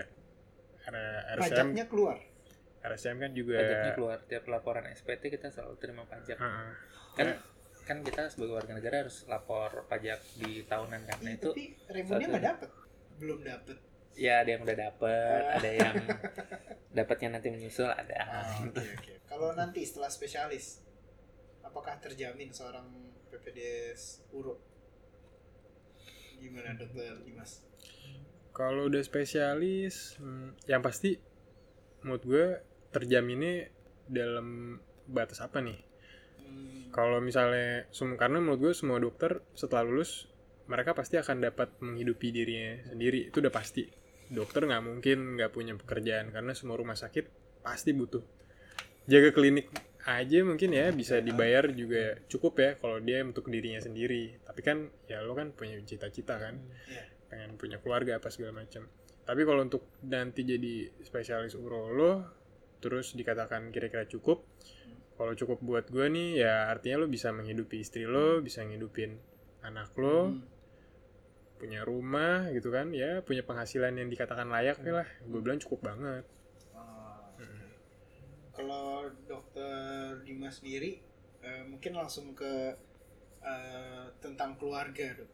karena RSM pajaknya keluar. RSM kan juga pajaknya keluar. Tiap laporan SPT kita selalu terima pajak. Heeh. kan Ya. kan kita sebagai warga negara harus lapor pajak di tahunan kan. Nah Iya, itu tapi remunnya satu. nggak dapet. Belum dapet. Ya ada yang udah dapet Ah. ada yang dapatnya nanti menyusul ada. Ah, oke oke. Kalau nanti setelah spesialis apakah terjamin seorang PPDS Uro gimana dokter Dimas Kalau udah spesialis, hmm, yang pasti menurut gue terjaminnya dalam batas apa nih? Hmm, Kalau misalnya, karena menurut gue semua dokter setelah lulus mereka pasti akan dapat menghidupi dirinya sendiri, itu udah pasti. Dokter nggak mungkin nggak punya pekerjaan karena semua rumah sakit pasti butuh. Jaga klinik aja mungkin ya bisa dibayar juga cukup ya kalau dia untuk dirinya sendiri. Tapi kan ya lo kan punya cita-cita kan Iya. Pengen punya keluarga apa segala macam tapi kalau untuk nanti jadi spesialis urolog terus dikatakan kira-kira cukup kalau cukup buat gue nih ya artinya lo bisa menghidupi istri lo bisa ngidupin anak lo Hmm. punya rumah gitu kan ya punya penghasilan yang dikatakan layak lah gue bilang cukup banget Ah. Kalau dokter Dimas sendiri eh, mungkin langsung ke eh, tentang keluarga dok.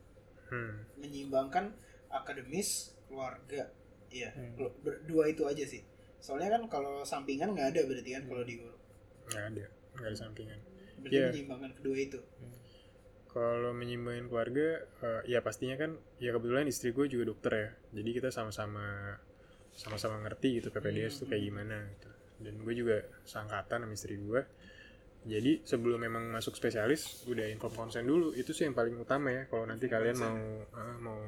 Hmm. Menyeimbangkan akademis, keluarga. Iya, Hmm. Berdua itu aja sih. Soalnya kan kalau sampingan nggak ada berarti kan kalau di Uro. nggak ada nggak ada sampingan Berarti Iya. menyeimbangkan kedua itu. Kalau menyeimbangin keluarga, eh, ya pastinya kan, ya kebetulan istri gue juga dokter ya, jadi kita sama-sama sama-sama ngerti gitu PPDS tuh kayak gimana gitu. Dan gue juga seangkatan sama istri gue. Jadi sebelum memang masuk spesialis, udah inform konsen dulu. Itu sih yang paling utama ya. Kalau nanti kalian mau eh, mau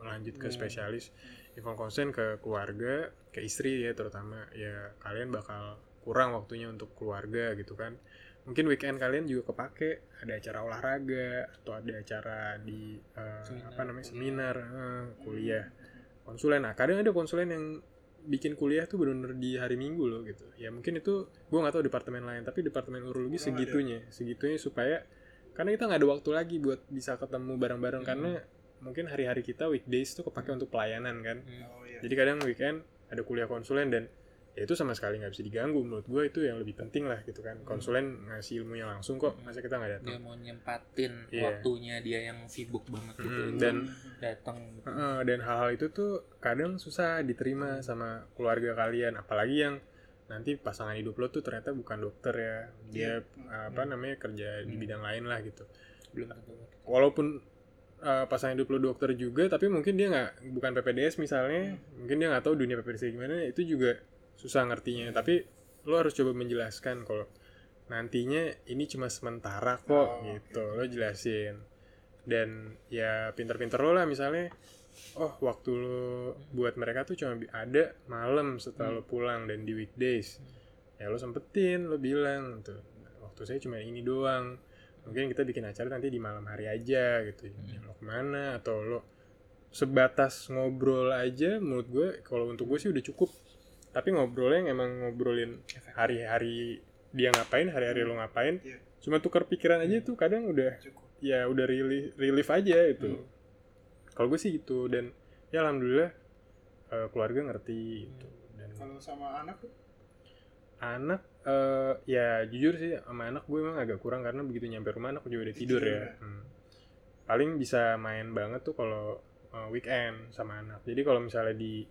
lanjut ke Hmm. spesialis, inform konsen ke keluarga, ke istri ya terutama. Ya kalian bakal kurang waktunya untuk keluarga gitu kan mungkin weekend kalian juga kepake ada acara olahraga atau ada acara di eh, Seminar, apa namanya kuliah. seminar eh, kuliah konsulen nah kadang ada konsulen yang bikin kuliah tuh benar-benar di hari minggu loh gitu ya mungkin itu gue nggak tahu departemen lain tapi departemen urologi Kurang segitunya segitunya supaya karena kita nggak ada waktu lagi buat bisa ketemu bareng-bareng Hmm. karena mungkin hari-hari kita weekdays tuh kepake untuk pelayanan kan Oh iya. jadi kadang weekend ada kuliah konsulen dan ya itu sama sekali nggak bisa diganggu. Menurut gue itu yang lebih penting lah gitu kan. Konsulen ngasih ilmunya langsung kok masa kita nggak datang? Dia mau nyempatin Iya. waktunya dia yang sibuk banget gitu. Mm, itu dan datang gitu. Heeh, dan hal-hal itu tuh kadang susah diterima sama keluarga kalian. Apalagi yang nanti pasangan hidup lo tuh ternyata bukan dokter ya. Dia eh, apa namanya kerja di Hmm. bidang lain lah gitu. Belum tentu walaupun eh, pasangan hidup lo dokter juga tapi mungkin dia nggak bukan PPDS misalnya mungkin dia nggak tahu dunia PPDS gimana itu juga susah ngertinya. Tapi lo harus coba menjelaskan kalau nantinya ini cuma sementara kok Oh, gitu. Lo jelasin. Dan ya pinter-pinter lo lah misalnya oh waktu lo buat mereka tuh cuma ada malam setelah lo pulang dan di weekdays. Ya lo sempetin lo bilang tuh waktu saya cuma ini doang. Mungkin kita bikin acara nanti di malam hari aja gitu. Ya, lo ke mana? Atau lo sebatas ngobrol aja menurut gue kalau untuk gue sih udah cukup tapi ngobrolnya yang emang ngobrolin hari-hari dia ngapain hari-hari lo ngapain. Iya. cuma tukar pikiran aja tuh kadang udah Cukup. ya udah relief, relief aja itu kalau gue sih gitu dan ya alhamdulillah eh, keluarga ngerti gitu. Dan Kalau sama anak tuh? Anak eh, ya jujur sih sama anak gue emang agak kurang karena begitu nyampe rumah anak juga udah tidur ya. ya. Hmm. paling bisa main banget tuh kalau eh, weekend sama anak. Jadi kalau misalnya di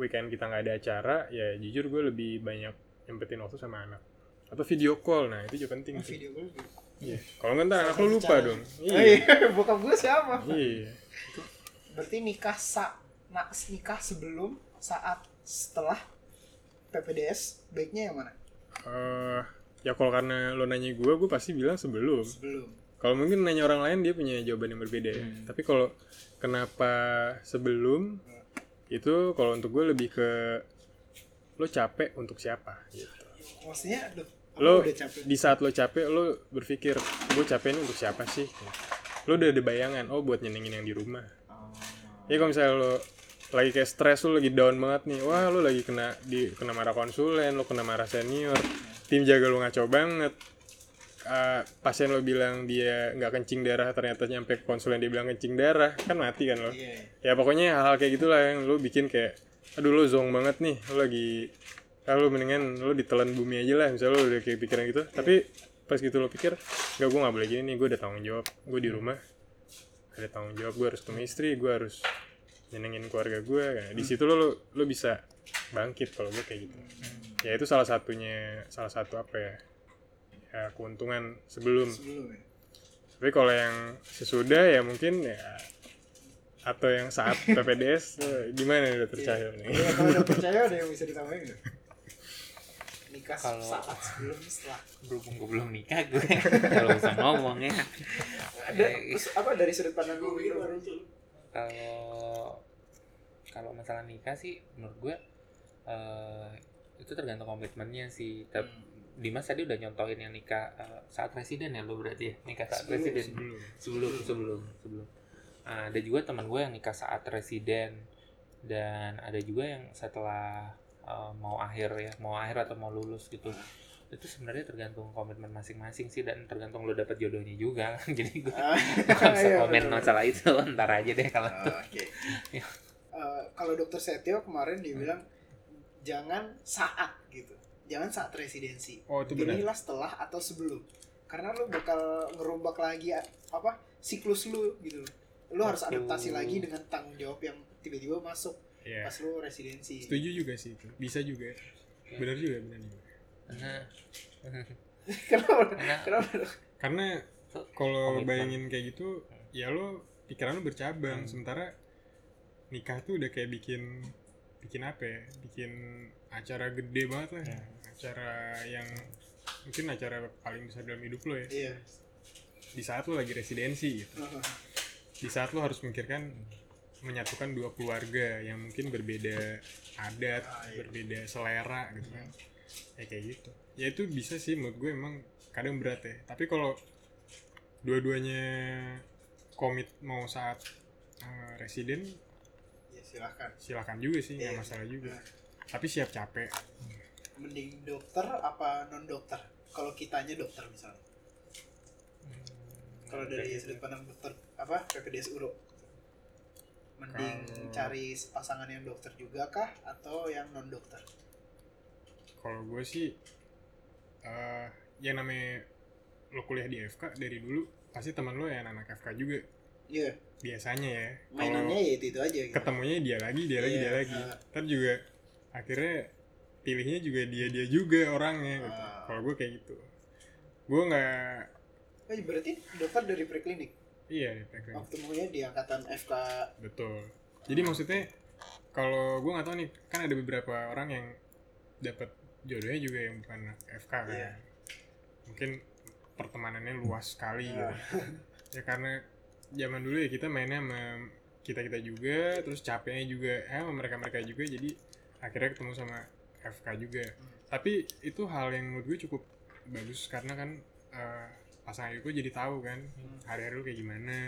weekend kita nggak ada acara ya jujur gue lebih banyak nyempetin waktu sama anak atau video call nah itu juga penting oh, tuh. video gitu. Iya. kalau nggak ntar anak lo lupa dong Oh, iya iya, bokap gue siapa? iya Berarti nikah sa nak nikah sebelum saat setelah PPDS baiknya yang mana? Eh, ya kalau karena lo nanya gue gue pasti bilang sebelum Sebelum. Kalau mungkin nanya orang lain dia punya jawaban yang berbeda ya. Hmm. Tapi kalau kenapa sebelum itu kalau untuk gue lebih ke lo capek untuk siapa gitu. Maksudnya Lo udah capek. di saat lo capek lo berpikir gue capek ini untuk siapa sih? Lo udah ada bayangan oh buat nyenengin yang di rumah. Oh. ya kalau misalnya lo lagi kayak stres lo lagi down banget nih wah lo lagi kena di kena marah konsulen lo kena marah senior tim jaga lo ngaco banget Eh, pasien lo bilang dia nggak kencing darah ternyata nyampe ke konsulen dia bilang kencing darah kan mati kan lo? Iya. ya pokoknya hal-hal kayak gitulah yang lo bikin kayak aduh lo zong banget nih lo lagi kalau mendingan lo ditelan bumi aja lah misalnya lo udah kayak pikiran gitu. Tapi pas gitu lo pikir nggak gue nggak boleh gini nih gue ada tanggung jawab gue di rumah ada tanggung jawab gue harus ketemu istri gue harus nyenengin keluarga gue nah, di situ lo, lo lo bisa bangkit kalau gue kayak gitu. Ya itu salah satunya salah satu apa ya ya keuntungan sebelum Sebelum ya. tapi kalau yang sesudah ya mungkin ya atau yang saat PPDS gimana nih dokter Cahyo nih? Ya, kalau udah percaya ada yang bisa ditambahin nggak? Nikah Kalau- saat sebelum setelah. berhubung gue belum nikah gue kalau bisa ngomong ya Ada terus apa dari sudut pandang gue kalau kalau masalah nikah sih menurut gue eh, itu tergantung komitmennya sih Tep- Hmm. Dimas tadi udah nyontohin yang nikah eh, saat presiden ya lo berarti ya? Nikah saat Sebelum, presiden. Sebelum. sebelum sebelum sebelum. Ah, ada juga teman gue yang nikah saat residen dan ada juga yang setelah eh, mau akhir ya mau akhir atau mau lulus gitu. Itu sebenarnya tergantung komitmen masing-masing sih dan tergantung lo dapet jodohnya juga. Jadi gue nggak bisa iya, komen masalah itu ntar aja deh kalau Ah, Oke. Iya. Eh, Kalau dokter Setio kemarin dia bilang jangan saat gitu, jangan saat residensi. Oh itu benar. Inilah setelah atau sebelum. Karena lu bakal ngerombak lagi a- apa siklus lu gitu. Lu harus adaptasi lagi dengan tanggung jawab yang tiba-tiba masuk Iya. pas lu residensi. Setuju juga sih itu. Bisa juga. Benar juga, benar juga. Kenapa? karena Kenapa? Karena tuh kalau bayangin kayak gitu, ya lo pikiran lo bercabang. Hmm. Sementara nikah tuh udah kayak bikin bikin apa ya? Bikin acara gede banget lah. Hmm. Acara yang mungkin acara paling besar dalam hidup lo ya. Iya. Di saat lo lagi residensi gitu. Di saat lo harus memikirkan menyatukan dua keluarga yang mungkin berbeda adat, Ah, iya. berbeda selera gitu kan. Ya kayak gitu. Ya itu bisa sih menurut gue emang kadang berat ya. Tapi kalau dua-duanya komit mau saat eh, residen Ya silahkan. silahkan juga sih nggak Iya. masalah juga. Nah, Tapi siap capek. Mending dokter apa non dokter? Kalau kitanya dokter misalnya. Kalau dari sudut pandang dokter apa PPDS Uro. Mending Kalau- cari pasangan yang dokter juga kah atau yang non dokter? Kalau gue sih eh yang namanya lo kuliah di FK dari dulu pasti teman lo ya anak FK juga Iya, biasanya ya. mainannya ya itu itu aja gitu. ketemunya dia lagi, dia lagi, Iya, dia lagi. ah. Ntar juga akhirnya pilihnya juga dia dia juga orangnya gitu. Ah. Kalau gue kayak gitu. Gue nggak Oh, berarti dokter dari preklinik. iya di background. Waktu mulanya di angkatan FK. Betul. Jadi maksudnya kalau gue nggak tahu nih kan ada beberapa orang yang dapat jodohnya juga yang bukan FK kan. Iya. Mungkin pertemanannya luas sekali gitu. Ya karena zaman dulu ya kita mainnya sama kita kita juga, terus capeknya juga eh, sama mereka mereka juga, jadi akhirnya ketemu sama FK juga. Tapi itu hal yang menurut gue cukup bagus karena kan eh, pasangan gue jadi tahu kan hari-hari lu kayak gimana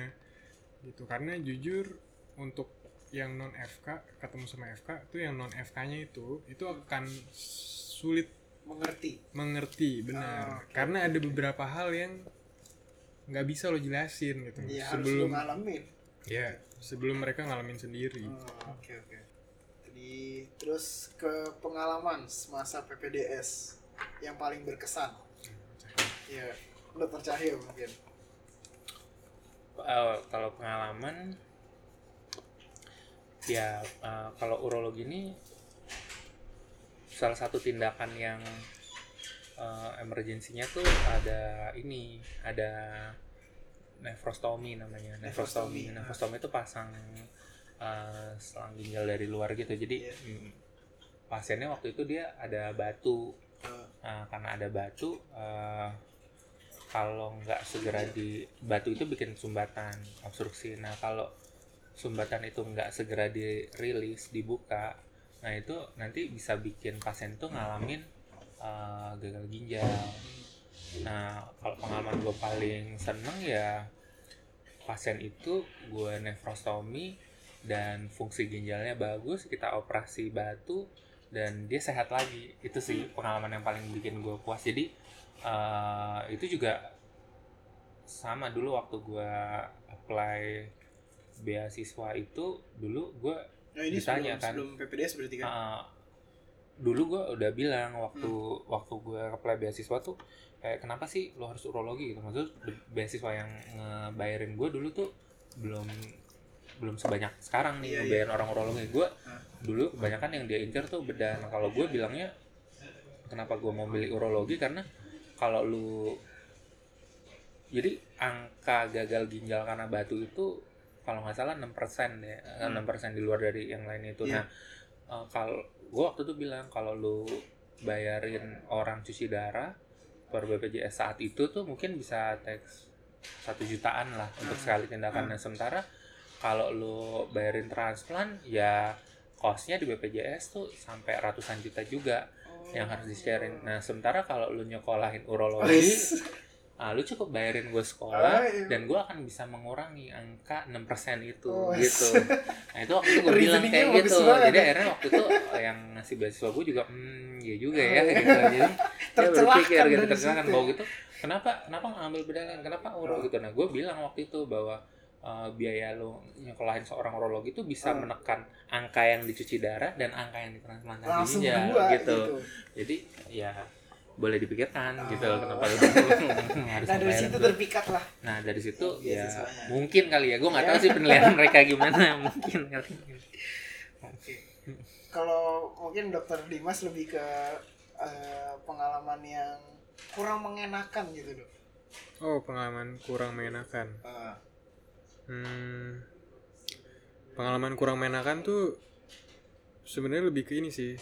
gitu karena jujur untuk yang non FK ketemu sama FK tuh yang non FK-nya itu itu akan sulit Mengerti. mengerti Ah, benar oke. karena ada beberapa hal yang nggak bisa lo jelasin gitu Ya sebelum ngalamin. ya sebelum mereka ngalamin sendiri Oh, Oke oke. Terus ke pengalaman semasa PPDS yang paling berkesan. Ya, dokter Cahyo mungkin. Eh, kalau pengalaman ya eh, kalau urologi ini salah satu tindakan yang eh, emergensinya tuh ada ini ada nefrostomi namanya Nefrostomi, nefrostomi nefrostomi itu pasang eh, selang ginjal dari luar gitu jadi mm, pasiennya waktu itu dia ada batu Eh, Nah, karena ada batu, eh, kalau nggak segera di batu itu bikin sumbatan obstruksi. Nah, kalau sumbatan itu nggak segera dirilis, dibuka, nah itu nanti bisa bikin pasien tuh ngalamin eh, gagal ginjal. Nah, kalau pengalaman gue paling seneng ya pasien itu gue nefrostomi dan fungsi ginjalnya bagus kita operasi batu dan dia sehat lagi. Itu sih pengalaman yang paling bikin gue puas. Jadi eh, itu juga sama dulu waktu gue apply beasiswa itu dulu gue Nah ini Ditanya sebelum, kan. sebelum PPDS berarti kan? Uh, dulu gue udah bilang waktu waktu gue apply beasiswa tuh kayak kenapa sih lo harus urologi? Gitu. Maksud beasiswa yang ngebayarin gue dulu tuh belum belum sebanyak sekarang nih Iya, ngebayarin orang urologi gue dulu kebanyakan yang dia incer tuh bedah nah kalau gue bilangnya kenapa gue mau milih urologi? Karena kalau lu jadi angka gagal ginjal karena batu itu kalau nggak salah 6% deh Hmm. 6% di luar dari yang lain itu. Iya. nah eh, kalau gue waktu itu bilang kalau lu bayarin orang cuci darah per BPJS saat itu tuh mungkin bisa teks satu jutaan lah untuk Hmm. sekali tindakan nah sementara kalau lu bayarin transplant ya costnya di BPJS tuh sampai ratusan juta juga yang harus di sharing nah sementara kalau lu nyekolahin urologi ah, lu cukup bayarin gue sekolah Ah, iya. dan gue akan bisa mengurangi angka 6% itu Oh, gitu. Nah itu waktu itu gue bilang kayak gitu. banget jadi ya. akhirnya waktu itu yang ngasih beasiswa gue juga hmm ya juga ya Oh, iya. gitu. Jadi Tercelahkan berpikir gitu situ. bahwa gitu kenapa kenapa nggak ambil beda lain kenapa uro gitu nah gue bilang waktu itu bahwa eh, biaya lo nyekolahin seorang urologi itu bisa Ah. menekan angka yang dicuci darah dan angka yang ditransplantasi Langsung ginjal gitu. gitu. jadi ya boleh dipikirkan gitu Oh. kenapa lu harus Nah dari situ terpikat lah. Nah dari situ Iya, ya siswanya. mungkin kali ya, gue nggak Ya. tahu sih penilaian mereka gimana, mungkin kali. Oke. Kalau mungkin dokter Dimas lebih ke eh, pengalaman yang kurang mengenakan gitu dok. Oh, pengalaman kurang mengenakan. Ah, Hmm, pengalaman kurang mengenakan tuh sebenarnya lebih ke ini sih.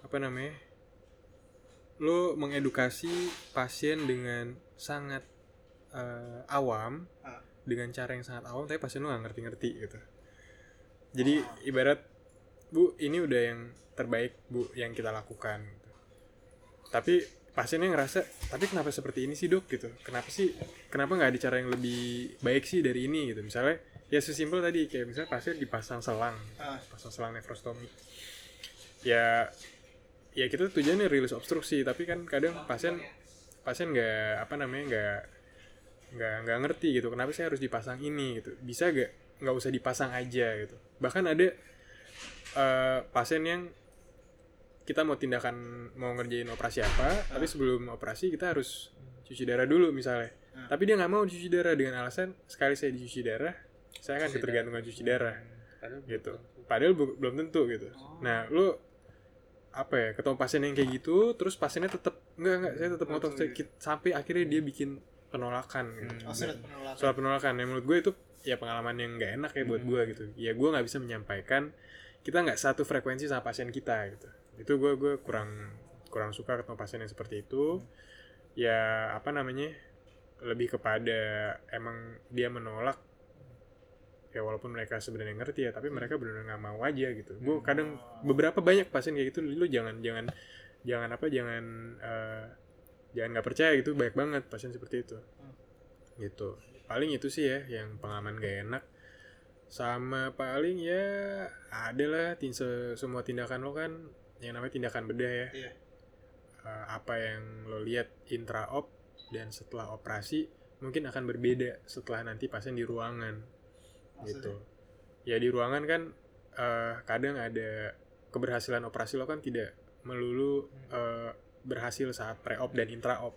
Apa namanya? Lo mengedukasi pasien dengan sangat eh, awam, Ah. dengan cara yang sangat awam, tapi pasien lo nggak ngerti-ngerti gitu. Jadi ibarat bu ini udah yang terbaik bu yang kita lakukan. Gitu. Tapi pasiennya ngerasa, tapi kenapa seperti ini sih dok gitu? Kenapa sih? Kenapa nggak ada cara yang lebih baik sih dari ini gitu? Misalnya ya sesimpel tadi kayak misalnya pasien dipasang selang, ah, pasang selang nefrostomi. Ya ya kita tujuannya rilis obstruksi, tapi kan kadang pasien pasien nggak apa namanya nggak nggak nggak ngerti gitu kenapa saya harus dipasang ini gitu bisa gak nggak usah dipasang aja gitu bahkan ada eh, pasien yang kita mau tindakan mau ngerjain operasi apa tapi sebelum operasi kita harus cuci darah dulu misalnya Hmm. tapi dia nggak mau cuci darah dengan alasan sekali saya dicuci darah saya akan Cuci ketergantungan cuci darah Padahal gitu padahal bu- belum tentu gitu Oh. nah lu apa ya ketemu pasien yang kayak gitu terus pasiennya tetap enggak enggak saya tetap ngotot Saya- sampai akhirnya dia bikin penolakan gitu. Hmm. oh surat penolakan. soal penolakan yang menurut gue itu ya pengalaman yang nggak enak ya buat Hmm. gue gitu ya gue nggak bisa menyampaikan kita nggak satu frekuensi sama pasien kita gitu itu gue gue kurang kurang suka ketemu pasien yang seperti itu. Ya apa namanya lebih kepada emang dia menolak. Ya walaupun mereka sebenarnya ngerti ya tapi mereka benar-benar nggak mau aja gitu. Gue kadang beberapa banyak pasien kayak gitu lu jangan jangan jangan apa jangan eh, jangan nggak percaya gitu banyak banget pasien seperti itu. Gitu. Paling itu sih ya yang pengalaman gak enak. Sama paling ya ada lah tin se- semua tindakan lo kan yang namanya tindakan bedah ya. Iya. Eh, apa yang lo lihat intraop dan setelah operasi mungkin akan berbeda setelah nanti pasien di ruangan. Gitu. Ya di ruangan kan eh, kadang ada keberhasilan operasi lo kan tidak melulu eh, berhasil saat pre-op dan intra-op.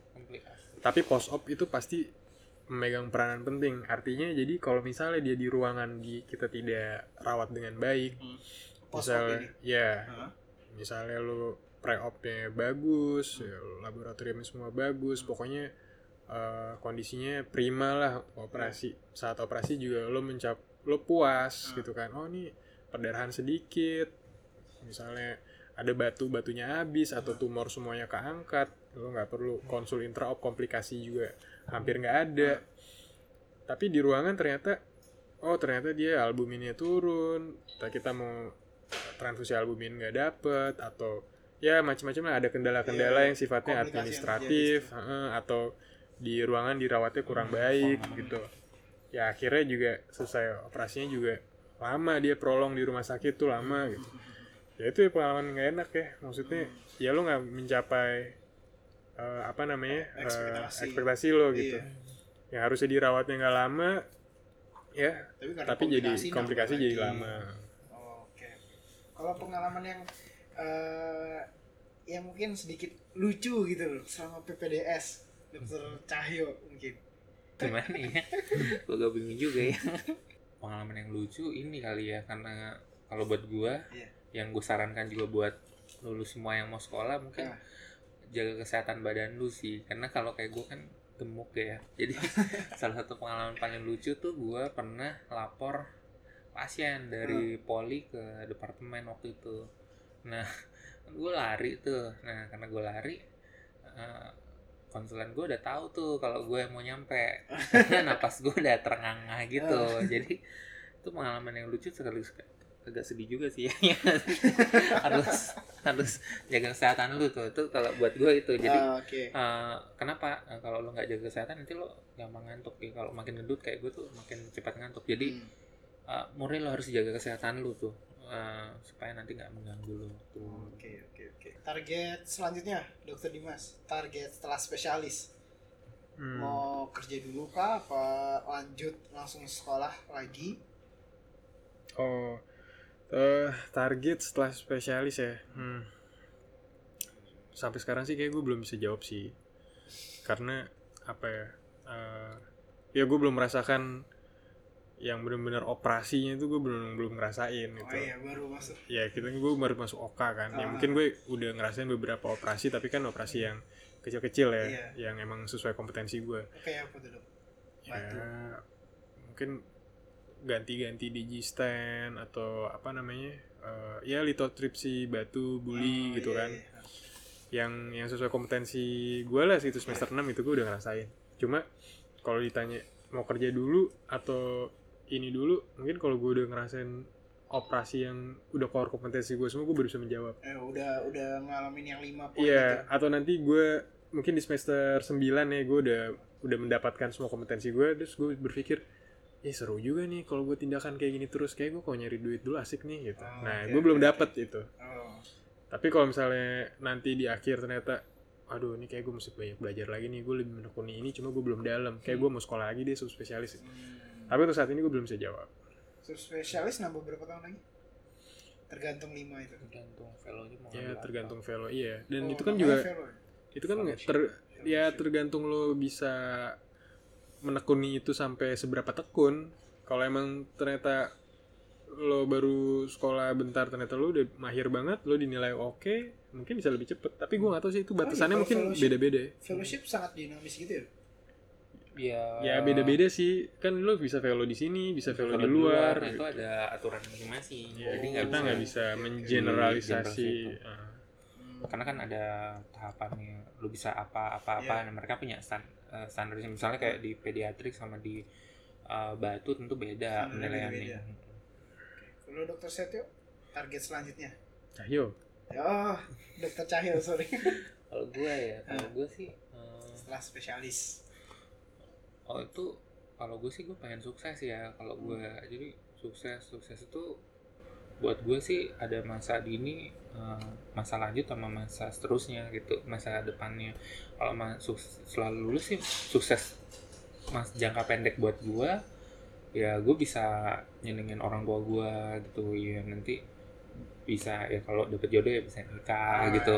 Tapi post op itu pasti memegang peranan penting. Artinya jadi kalau misalnya dia di ruangan di kita tidak rawat dengan baik op misalnya ya Hah? Misalnya lu pre-opnya bagus ya, laboratoriumnya semua bagus pokoknya eh, kondisinya prima lah operasi. Saat operasi juga lo mencap lo puas Hmm. gitu kan oh ini perdarahan sedikit misalnya ada batu batunya habis atau tumor semuanya keangkat lo nggak perlu konsul intraop komplikasi juga hampir nggak ada. Tapi di ruangan ternyata oh ternyata dia albuminnya turun kita mau transfusi albumin nggak dapet atau ya macam-macam lah ada kendala-kendala Iya, yang sifatnya komplikasi yang administratif heeh, atau di ruangan dirawatnya kurang baik gitu ya akhirnya juga selesai operasinya juga lama dia prolong di rumah sakit tuh lama gitu ya itu ya pengalaman nggak enak ya maksudnya ya lo nggak mencapai eh, apa namanya eh, Ekspektasi. ekspektasi lo gitu Iya. yang harusnya dirawatnya nggak lama ya Tapi, tapi jadi komplikasi komplikasi nambah jadi lagi. lama. Kalau pengalaman yang eh yang mungkin sedikit lucu gitu loh sama PPDS Dokter Cahyo mungkin. gimana ya gue gak bingung juga ya pengalaman yang lucu ini kali ya karena kalau buat gue Iya. yang gue sarankan juga buat lulus semua yang mau sekolah mungkin Ah. jaga kesehatan badan lu sih karena kalau kayak gue kan gemuk ya jadi salah satu pengalaman paling lucu tuh gue pernah lapor pasien dari poli ke departemen waktu itu. Nah gue lari tuh. Nah karena gue lari eh, konsulen gue udah tahu tuh kalau gue mau nyampe. Karena napas gue udah terengah-engah gitu. Jadi itu pengalaman yang lucu sekali. Agak sedih juga sih. Ya harus harus jaga kesehatan lu tuh. Itu kalau buat gue itu. Jadi Ah, Oke. Eh, kenapa? Eh, kalau lo nggak jaga kesehatan nanti lo gampang ngantuk ya. Kalau makin gendut kayak gue tuh makin cepat ngantuk. Jadi Hmm. Eh, murni lo harus jaga kesehatan lo tuh eh, supaya nanti nggak mengganggu lo tuh Oke oke oke. Target selanjutnya Dokter Dimas. Target setelah spesialis. Hmm. Mau kerja dulu kah? Apa lanjut langsung sekolah lagi? Oh, eh target setelah spesialis ya. Hmm. Sampai sekarang sih kayak gue belum bisa jawab sih, karena apa ya? eh, ya gue belum merasakan yang benar-benar operasinya itu gue belum belum ngerasain Oh gitu. iya baru masuk. Ya kita gue baru masuk oka kan. Ya Ah. mungkin gue udah ngerasain beberapa operasi, tapi kan operasi yang kecil-kecil ya, Iya. yang emang sesuai kompetensi gue. Kayak apa tuh ya mungkin ganti-ganti digistan atau apa namanya eh, ya lithotripsy batu buli Oh, gitu iya, kan iya. yang yang sesuai kompetensi gue lah sih itu semester 6 itu gue udah ngerasain cuma kalau ditanya mau kerja dulu atau ini dulu mungkin kalau gue udah ngerasain operasi yang udah core kompetensi gue semua gue baru bisa menjawab Eh, udah udah ngalamin yang lima poin Iya, itu. atau nanti gue mungkin di semester 9 ya gue udah udah mendapatkan semua kompetensi gue terus gue berpikir eh seru juga nih kalau gue tindakan kayak gini terus kayak gue kalau nyari duit dulu asik nih gitu. Oh, nah, oke, gue belum dapet itu. Oh. Tapi kalau misalnya nanti di akhir ternyata aduh ini kayak gue mesti banyak belajar lagi nih gue lebih menekuni ini cuma gue belum dalam kayak gue mau sekolah lagi deh subspesialis Hmm. Tapi untuk saat ini gue belum bisa jawab Subspesialis nambah berapa tahun lagi? Tergantung lima itu. tergantung velonya mau ya ngambil apa. tergantung velo iya dan Oh, itu kan juga velo ya? itu kan nggak- Fellowship. ter ya tergantung lo bisa menekuni itu sampai seberapa tekun kalau emang ternyata lo baru sekolah bentar ternyata lo udah mahir banget lo dinilai oke mungkin bisa lebih cepet tapi gue nggak tahu sih itu batasannya kalau mungkin fellowship- beda-beda Fellowship sangat dinamis gitu ya? Ya ya beda-beda sih kan lo bisa velo di sini bisa velo di kalau luar nah, itu ada aturan masing-masing Ya, jadi nggak kita bisa nggak bisa mengeneralisasi Generalisasi. Ah. karena kan ada tahapannya lu bisa apa apa apa Iya. Nah, mereka punya stand, eh, standarnya misalnya kayak di pediatrik sama di eh, batu tentu beda Standarnya penilaiannya. Kalau dokter Setio, target selanjutnya? Cahyo Oh, dokter Cahyo, sorry. kalau gue ya kalau Ah. gue sih eh, Setelah spesialis. Oh itu kalau gue sih gue pengen sukses ya kalau gue Hmm. jadi sukses sukses itu buat gue sih ada masa dini eh, masa lanjut sama masa seterusnya gitu masa depannya kalau selalu lulus sih sukses mas jangka pendek buat gue ya gue bisa nyenengin orang tua gue gitu ya nanti bisa ya kalau dapet jodoh ya bisa nikah Ah. gitu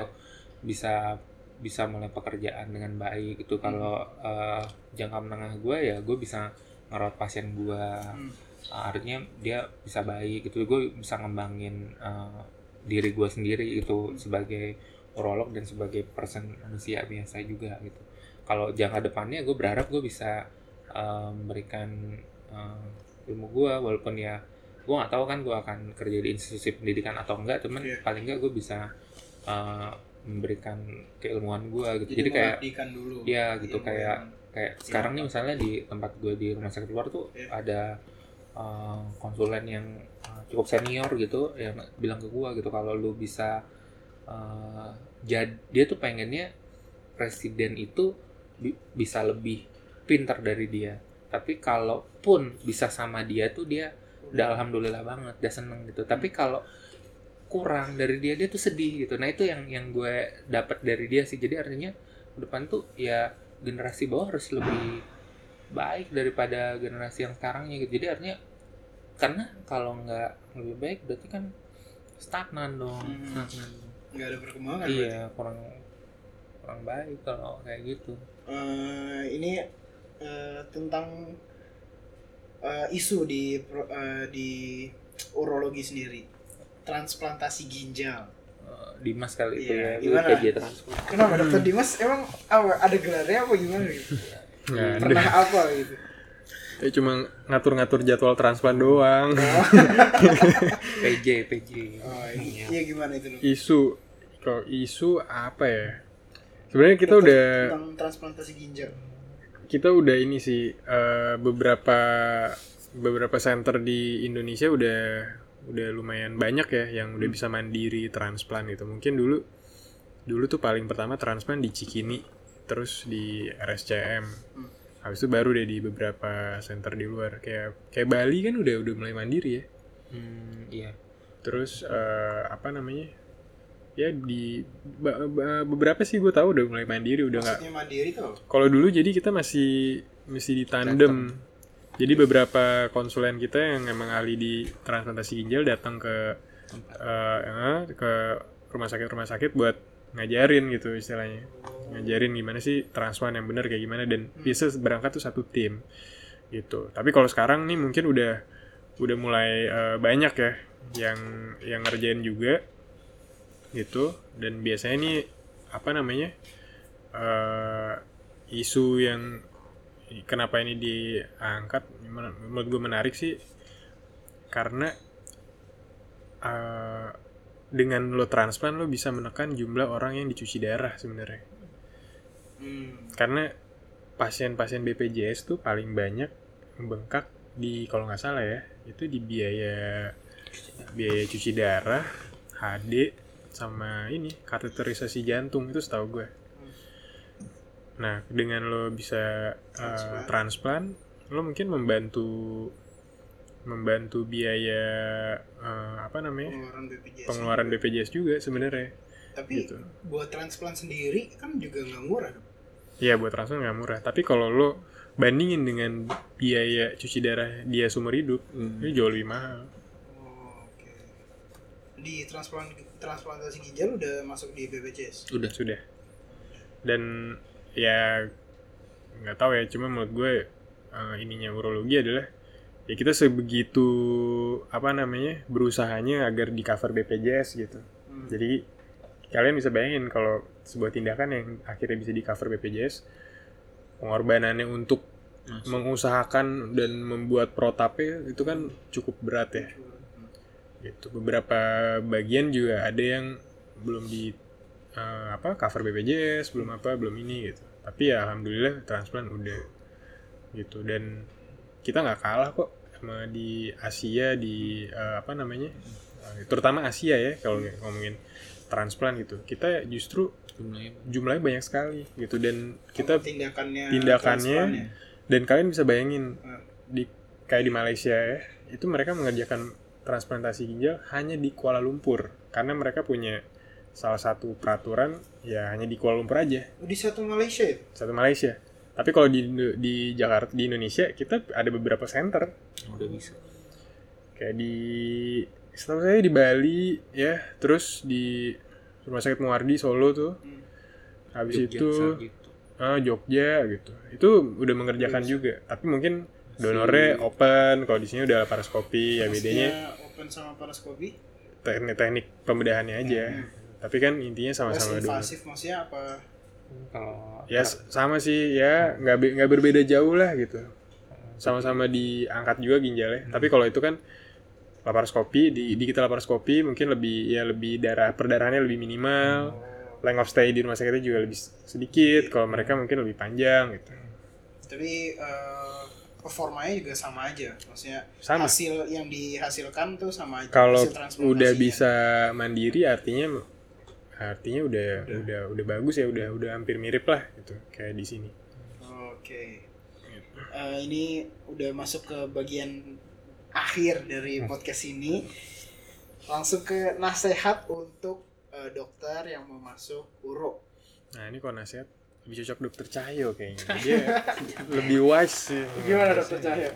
bisa bisa mulai pekerjaan dengan baik gitu. Kalau eh, jangka menengah gue ya gue bisa ngerawat pasien gue Hmm. artinya dia bisa baik gitu. Gue bisa ngembangin eh, diri gue sendiri itu sebagai urolog dan sebagai person manusia biasa juga gitu. Kalau jangka depannya gue berharap gue bisa eh, memberikan eh, ilmu gue walaupun ya gue nggak tahu kan gue akan kerja di institusi pendidikan atau enggak. Cuman Iya. paling enggak gue bisa eh, memberikan keilmuan gue gitu. Jadi, jadi, kayak dulu. Iya, gitu, kayak- kayak sekarang nih misalnya di tempat gue di rumah sakit luar tuh Iya. ada uh, konsulen yang uh, cukup senior gitu yang bilang ke gue gitu kalau lu bisa uh, jad dia tuh pengennya presiden itu bi- bisa lebih pintar dari dia. Tapi kalaupun bisa sama dia tuh dia udah alhamdulillah banget udah seneng gitu. Tapi kalau kurang dari dia dia tuh sedih gitu. Nah itu yang yang gue dapat dari dia sih. Jadi artinya ke depan tuh ya generasi bawah harus lebih baik daripada generasi yang sekarangnya gitu. Jadi artinya karena kalau nggak lebih baik berarti kan stagnan dong. Hmm. stagnan nggak ada perkembangan iya kurang kurang baik kalau kayak gitu. Eh, ini eh, tentang eh, isu di eh, di urologi sendiri transplantasi ginjal. Eh, Dimas kali itu Iya, ya gimana? PJ kenapa dokter Dimas? Emang apa ada gelarnya apa gimana? Gitu Nggak ada. pernah apa gitu? Ya cuma ngatur-ngatur jadwal transplant doang. PJ PJ oh iya, iya gimana itu dok? Isu. Kalau isu apa ya? Sebenarnya kita Tentang- udah tentang transplantasi ginjal. kita udah ini sih eh, beberapa beberapa center di Indonesia udah udah lumayan banyak ya yang udah bisa mandiri transplant gitu. Mungkin dulu dulu tuh paling pertama transplant di Cikini, terus di RSCM. Hmm. Habis itu baru deh di beberapa center di luar kayak kayak Bali kan udah udah mulai mandiri ya. hmm, iya Terus eh, apa namanya? Ya di beberapa sih gue tahu udah mulai mandiri udah nggak maksudnya mandiri tuh kalau dulu jadi kita masih masih di tandem. Jadi beberapa konsulen kita yang emang ahli di transplantasi ginjal datang ke eh, ke rumah sakit rumah sakit buat ngajarin gitu istilahnya. Ngajarin gimana sih transplant yang benar kayak gimana dan bisa berangkat tuh satu tim gitu. Tapi kalau sekarang nih mungkin udah udah mulai eh, banyak ya yang yang ngerjain juga gitu dan biasanya nih apa namanya eh isu yang kenapa ini diangkat? Men- menurut gue menarik sih karena eh, dengan lo transplant lo bisa menekan jumlah orang yang dicuci darah sebenarnya. Hmm. karena pasien-pasien BPJS tuh paling banyak membengkak di kalau nggak salah ya itu di biaya biaya cuci darah HD sama ini kateterisasi jantung itu setahu gue nah dengan lo bisa uh, transplant lo mungkin membantu membantu biaya uh, apa namanya pengeluaran BPJS pengeluaran BPJS juga sebenarnya tapi gitu. buat transplant sendiri kan juga nggak murah dong Iya buat transplant nggak murah. Tapi kalau lo bandingin dengan biaya cuci darah dia seumur hidup, itu jauh lebih mahal. Oh, oke. Di transplant transplantasi ginjal udah masuk di BPJS. udah Sudah. Dan ya nggak tahu ya. Cuma menurut gue eh, ininya urologi adalah ya kita sebegitu apa namanya berusahanya agar di cover BPJS gitu. Hmm. Jadi kalian bisa bayangin kalau sebuah tindakan yang akhirnya bisa di cover BPJS pengorbanannya untuk Masuk. mengusahakan dan membuat protapnya itu kan cukup berat ya gitu beberapa bagian juga ada yang belum di eh, apa cover BPJS belum apa belum ini gitu. Tapi ya alhamdulillah transplant udah gitu. Dan kita nggak kalah kok sama di Asia di eh, apa namanya eh, terutama Asia ya kalau ngomongin transplant gitu. Kita justru jumlahnya jumlahnya banyak sekali gitu. Dan kita tindakannya tindakannya dan kalian bisa bayangin Hmm. di kayak di Malaysia ya itu mereka mengerjakan transplantasi ginjal hanya di Kuala Lumpur. Karena mereka punya salah satu peraturan ya hanya di Kuala Lumpur aja. Oh, di satu Malaysia ya? satu Malaysia. Tapi kalau di di Jakarta di Indonesia kita ada beberapa center. Udah bisa. Kayak di setahu saya di Bali ya terus di Rumah Sakit Muardi Solo tuh. Hmm. habis Jogja, itu gitu. ah, Jogja gitu. Itu udah mengerjakan juga. Tapi mungkin donornya open kalau di sini udah laparoskopi ya bedanya open sama paraskopi. teknik teknik pembedahannya aja tapi kan intinya sama-sama donor invasif maksudnya apa? kalau ya sama sih ya nggak be- nggak berbeda jauh lah gitu. Sama-sama diangkat juga ginjalnya. Tapi kalau itu kan laparoskopi di di kita laparoskopi mungkin lebih ya lebih darah perdarahannya lebih minimal. Length of stay di rumah sakitnya juga lebih sedikit. Kalau mereka mungkin lebih panjang gitu. Tapi eh, performanya juga sama aja. Maksudnya Sama. hasil yang dihasilkan tuh sama aja. kalau udah bisa mandiri artinya artinya udah udah udah bagus ya udah udah hampir mirip lah gitu kayak di sini Oke. Eh, ini udah masuk ke bagian akhir dari podcast ini. Langsung ke nasihat untuk eh, dokter yang mau masuk uro. Nah ini kalau nasihat lebih cocok dokter Cahyo kayaknya. Dia lebih wise sih. Gimana, Dokter Cahyo?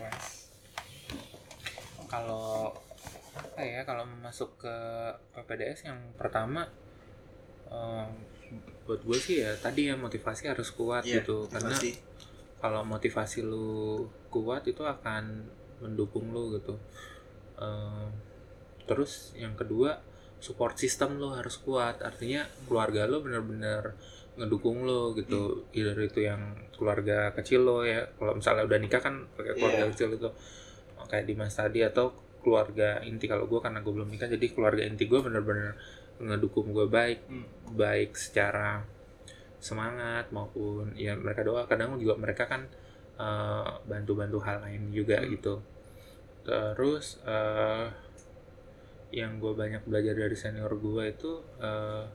kalau apa ya kalau masuk ke PPDS yang pertama em, buat gue sih ya tadi ya motivasi harus kuat Iya, gitu. Karena kalau motivasi lu kuat itu akan mendukung lu gitu. Em, terus yang kedua support system lo harus kuat. Artinya keluarga lo bener-bener ngedukung lo gitu. Either itu yang keluarga kecil lo ya. Kalau misalnya udah nikah kan pakai keluarga Iya. kecil itu. Kayak Dimas tadi atau keluarga inti kalau gue karena gue belum nikah jadi keluarga inti gue bener-bener ngedukung gue baik Hmm. baik secara semangat maupun ya mereka doa. Kadang juga mereka kan eh, bantu-bantu hal lain juga Hmm. gitu. Terus eh, yang gue banyak belajar dari senior gue itu eh,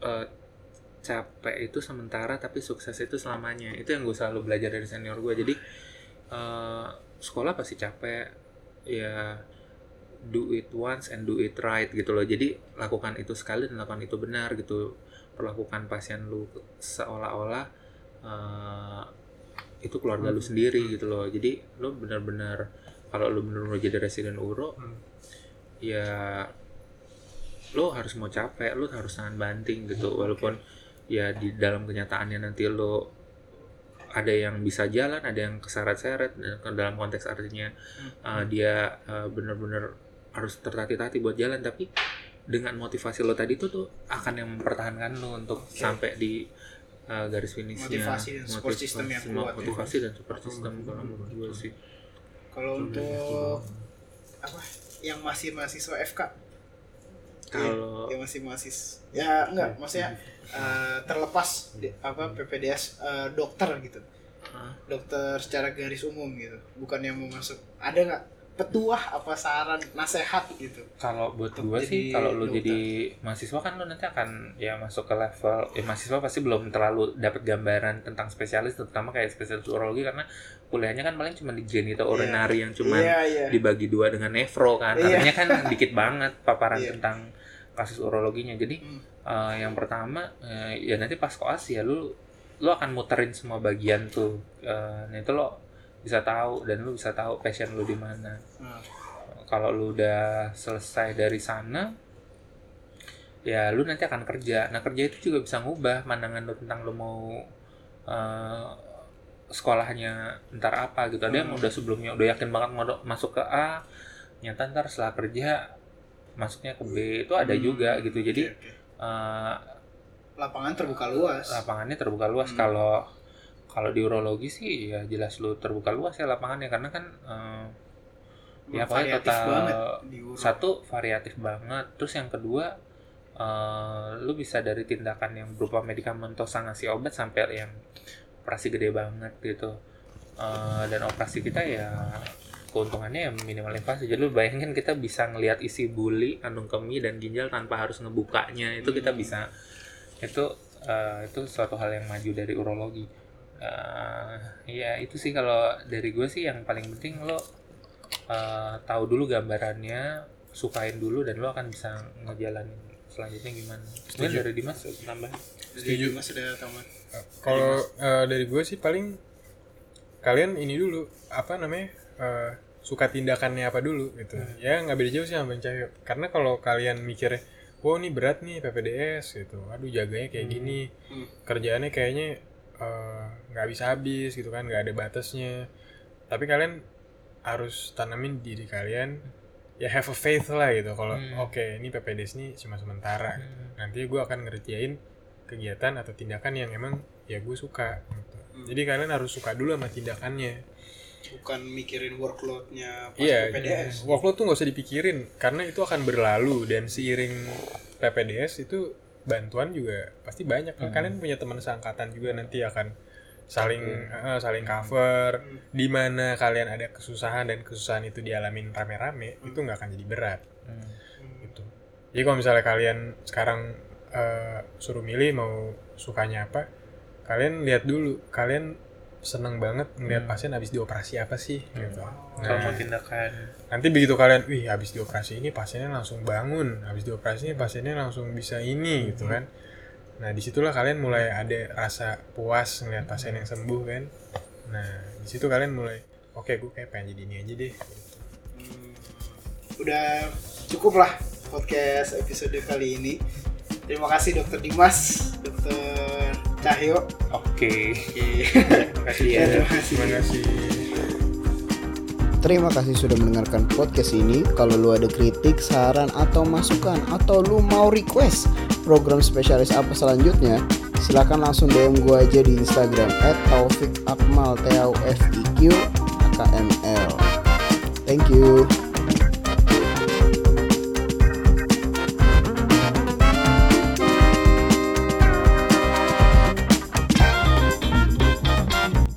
eh, capek itu sementara tapi sukses itu selamanya. Itu yang gue selalu belajar dari senior gue jadi eh, sekolah pasti capek. Ya do it once and do it right gitu loh. Jadi lakukan itu sekali dan lakukan itu benar gitu. Perlakukan pasien lu seolah-olah eh, itu keluarga lu sendiri gitu loh. Jadi lu benar-benar kalau lu benar-benar jadi residen uro Hmm. ya lu harus mau capek lu harus nahan banting gitu. Walaupun ya di dalam kenyataannya nanti lu ada yang bisa jalan ada yang keseret-seret dalam konteks artinya uh, dia uh, benar-benar harus tertati-tati buat jalan tapi dengan motivasi lo tadi itu tuh akan yang mempertahankan lo untuk Oke. sampai di uh, garis finishnya. Motivasi dan support system yang Motivasi- kuat ya. motivasi dan support system kalau menurut gue sih. Kalau untuk apa yang masih mahasiswa FK kalau yang masih mahasiswa. Ya enggak maksudnya eh, terlepas di- apa PPDS eh, dokter gitu. Dokter secara garis umum gitu. Bukan yang mau masuk. Ada nggak petuah apa saran nasehat gitu kalau buat gue sih kalau lu dokter. jadi mahasiswa kan lu nanti akan ya masuk ke level ya mahasiswa pasti belum terlalu dapat gambaran tentang spesialis terutama kayak spesialis urologi karena kuliahnya kan paling cuma di genito urinary yang cuma iya iya dibagi dua dengan nefro kan Iya. artinya kan dikit banget paparan Iya. tentang kasus urologinya jadi Hmm. eh, yang pertama eh, ya nanti pas koas ya lu lu akan muterin semua bagian tuh Eh, nah itu lo bisa tahu dan lu bisa tahu passion lu di mana. Nah, kalau lu udah selesai dari sana ya lu nanti akan kerja. Nah kerja itu juga bisa ngubah pandangan lu tentang lu mau eh, sekolahnya ntar apa gitu. Ada yang Hmm. udah sebelumnya udah yakin banget mau masuk ke A nyata ntar setelah kerja masuknya ke B. Itu ada Hmm, juga gitu. Jadi oke, oke. eh, lapangan terbuka luas. Lapangannya terbuka luas. Hmm. kalau kalau di urologi sih ya jelas lu terbuka luas ya lapangannya. Karena kan eh, ya, pokoknya variatif total banget satu variatif banget. Terus yang kedua eh, lu bisa dari tindakan yang berupa medikamentosa ngasih obat sampai yang operasi gede banget gitu. Eh, dan operasi kita ya keuntungannya ya minimal invasi jadi lu bayangin kita bisa ngelihat isi buli kandung kemih dan ginjal tanpa harus ngebukanya. Itu kita Hmm. bisa. Itu eh, itu suatu hal yang maju dari urologi Eh, ya itu sih kalau dari gue sih yang paling penting lo eh, tahu dulu gambarannya sukain dulu dan lo akan bisa ngejalanin selanjutnya gimana Mungkin Setuju. dari Dimas tambah Jadi Mas ada tamat Kalau eh, dari gue sih paling kalian ini dulu apa namanya eh, suka tindakannya apa dulu gitu. Ya nggak beda jauh sih sama Bang Cahyo. Karena kalau kalian mikirnya, wow ini berat nih PPDS gitu. Aduh jaganya kayak Hmm. gini, Hmm. kerjaannya kayaknya eh, nggak bisa habis gitu kan, nggak ada batasnya. Tapi kalian harus tanamin diri kalian ya have a faith lah gitu kalau Hmm. oke ini PPDS ini cuma sementara Hmm. nanti gue akan ngerjain kegiatan atau tindakan yang emang ya gue suka gitu. Hmm. jadi kalian harus suka dulu sama tindakannya bukan mikirin workloadnya pas iya PPDS workload tuh nggak usah dipikirin karena itu akan berlalu dan seiring PPDS itu bantuan juga pasti banyak kan Hmm. kalian punya teman seangkatan juga nanti akan saling Oke. eh, saling cover Hmm. di mana kalian ada kesusahan dan kesusahan itu dialamin rame-rame itu nggak akan jadi berat Hmm. gitu. Jadi kalau misalnya kalian sekarang eh, suruh milih mau sukanya apa, kalian lihat dulu kalian seneng banget ngeliat Hmm. pasien habis dioperasi apa sih gitu. Kalau Nah, mau tindakan nanti begitu kalian, wih habis dioperasi ini pasiennya langsung bangun, habis dioperasi ini pasiennya langsung bisa ini gitu kan. Nah di situlah kalian mulai ada rasa puas ngeliat pasien yang sembuh kan. Nah di situ kalian mulai, oke gue kayak pengen jadi ini aja deh. Hmm, udah cukup lah podcast episode kali ini. Terima kasih Dokter Dimas, Dokter Cahyo. Oke. Oke. Terima kasih ya. Terima kasih. Terima kasih. Terima kasih sudah mendengarkan podcast ini. Kalau lu ada kritik, saran, atau masukan, atau lu mau request program spesialis apa selanjutnya, silakan langsung DM gua aja di Instagram @taufikakmal t a u f i q a k m l. Thank you.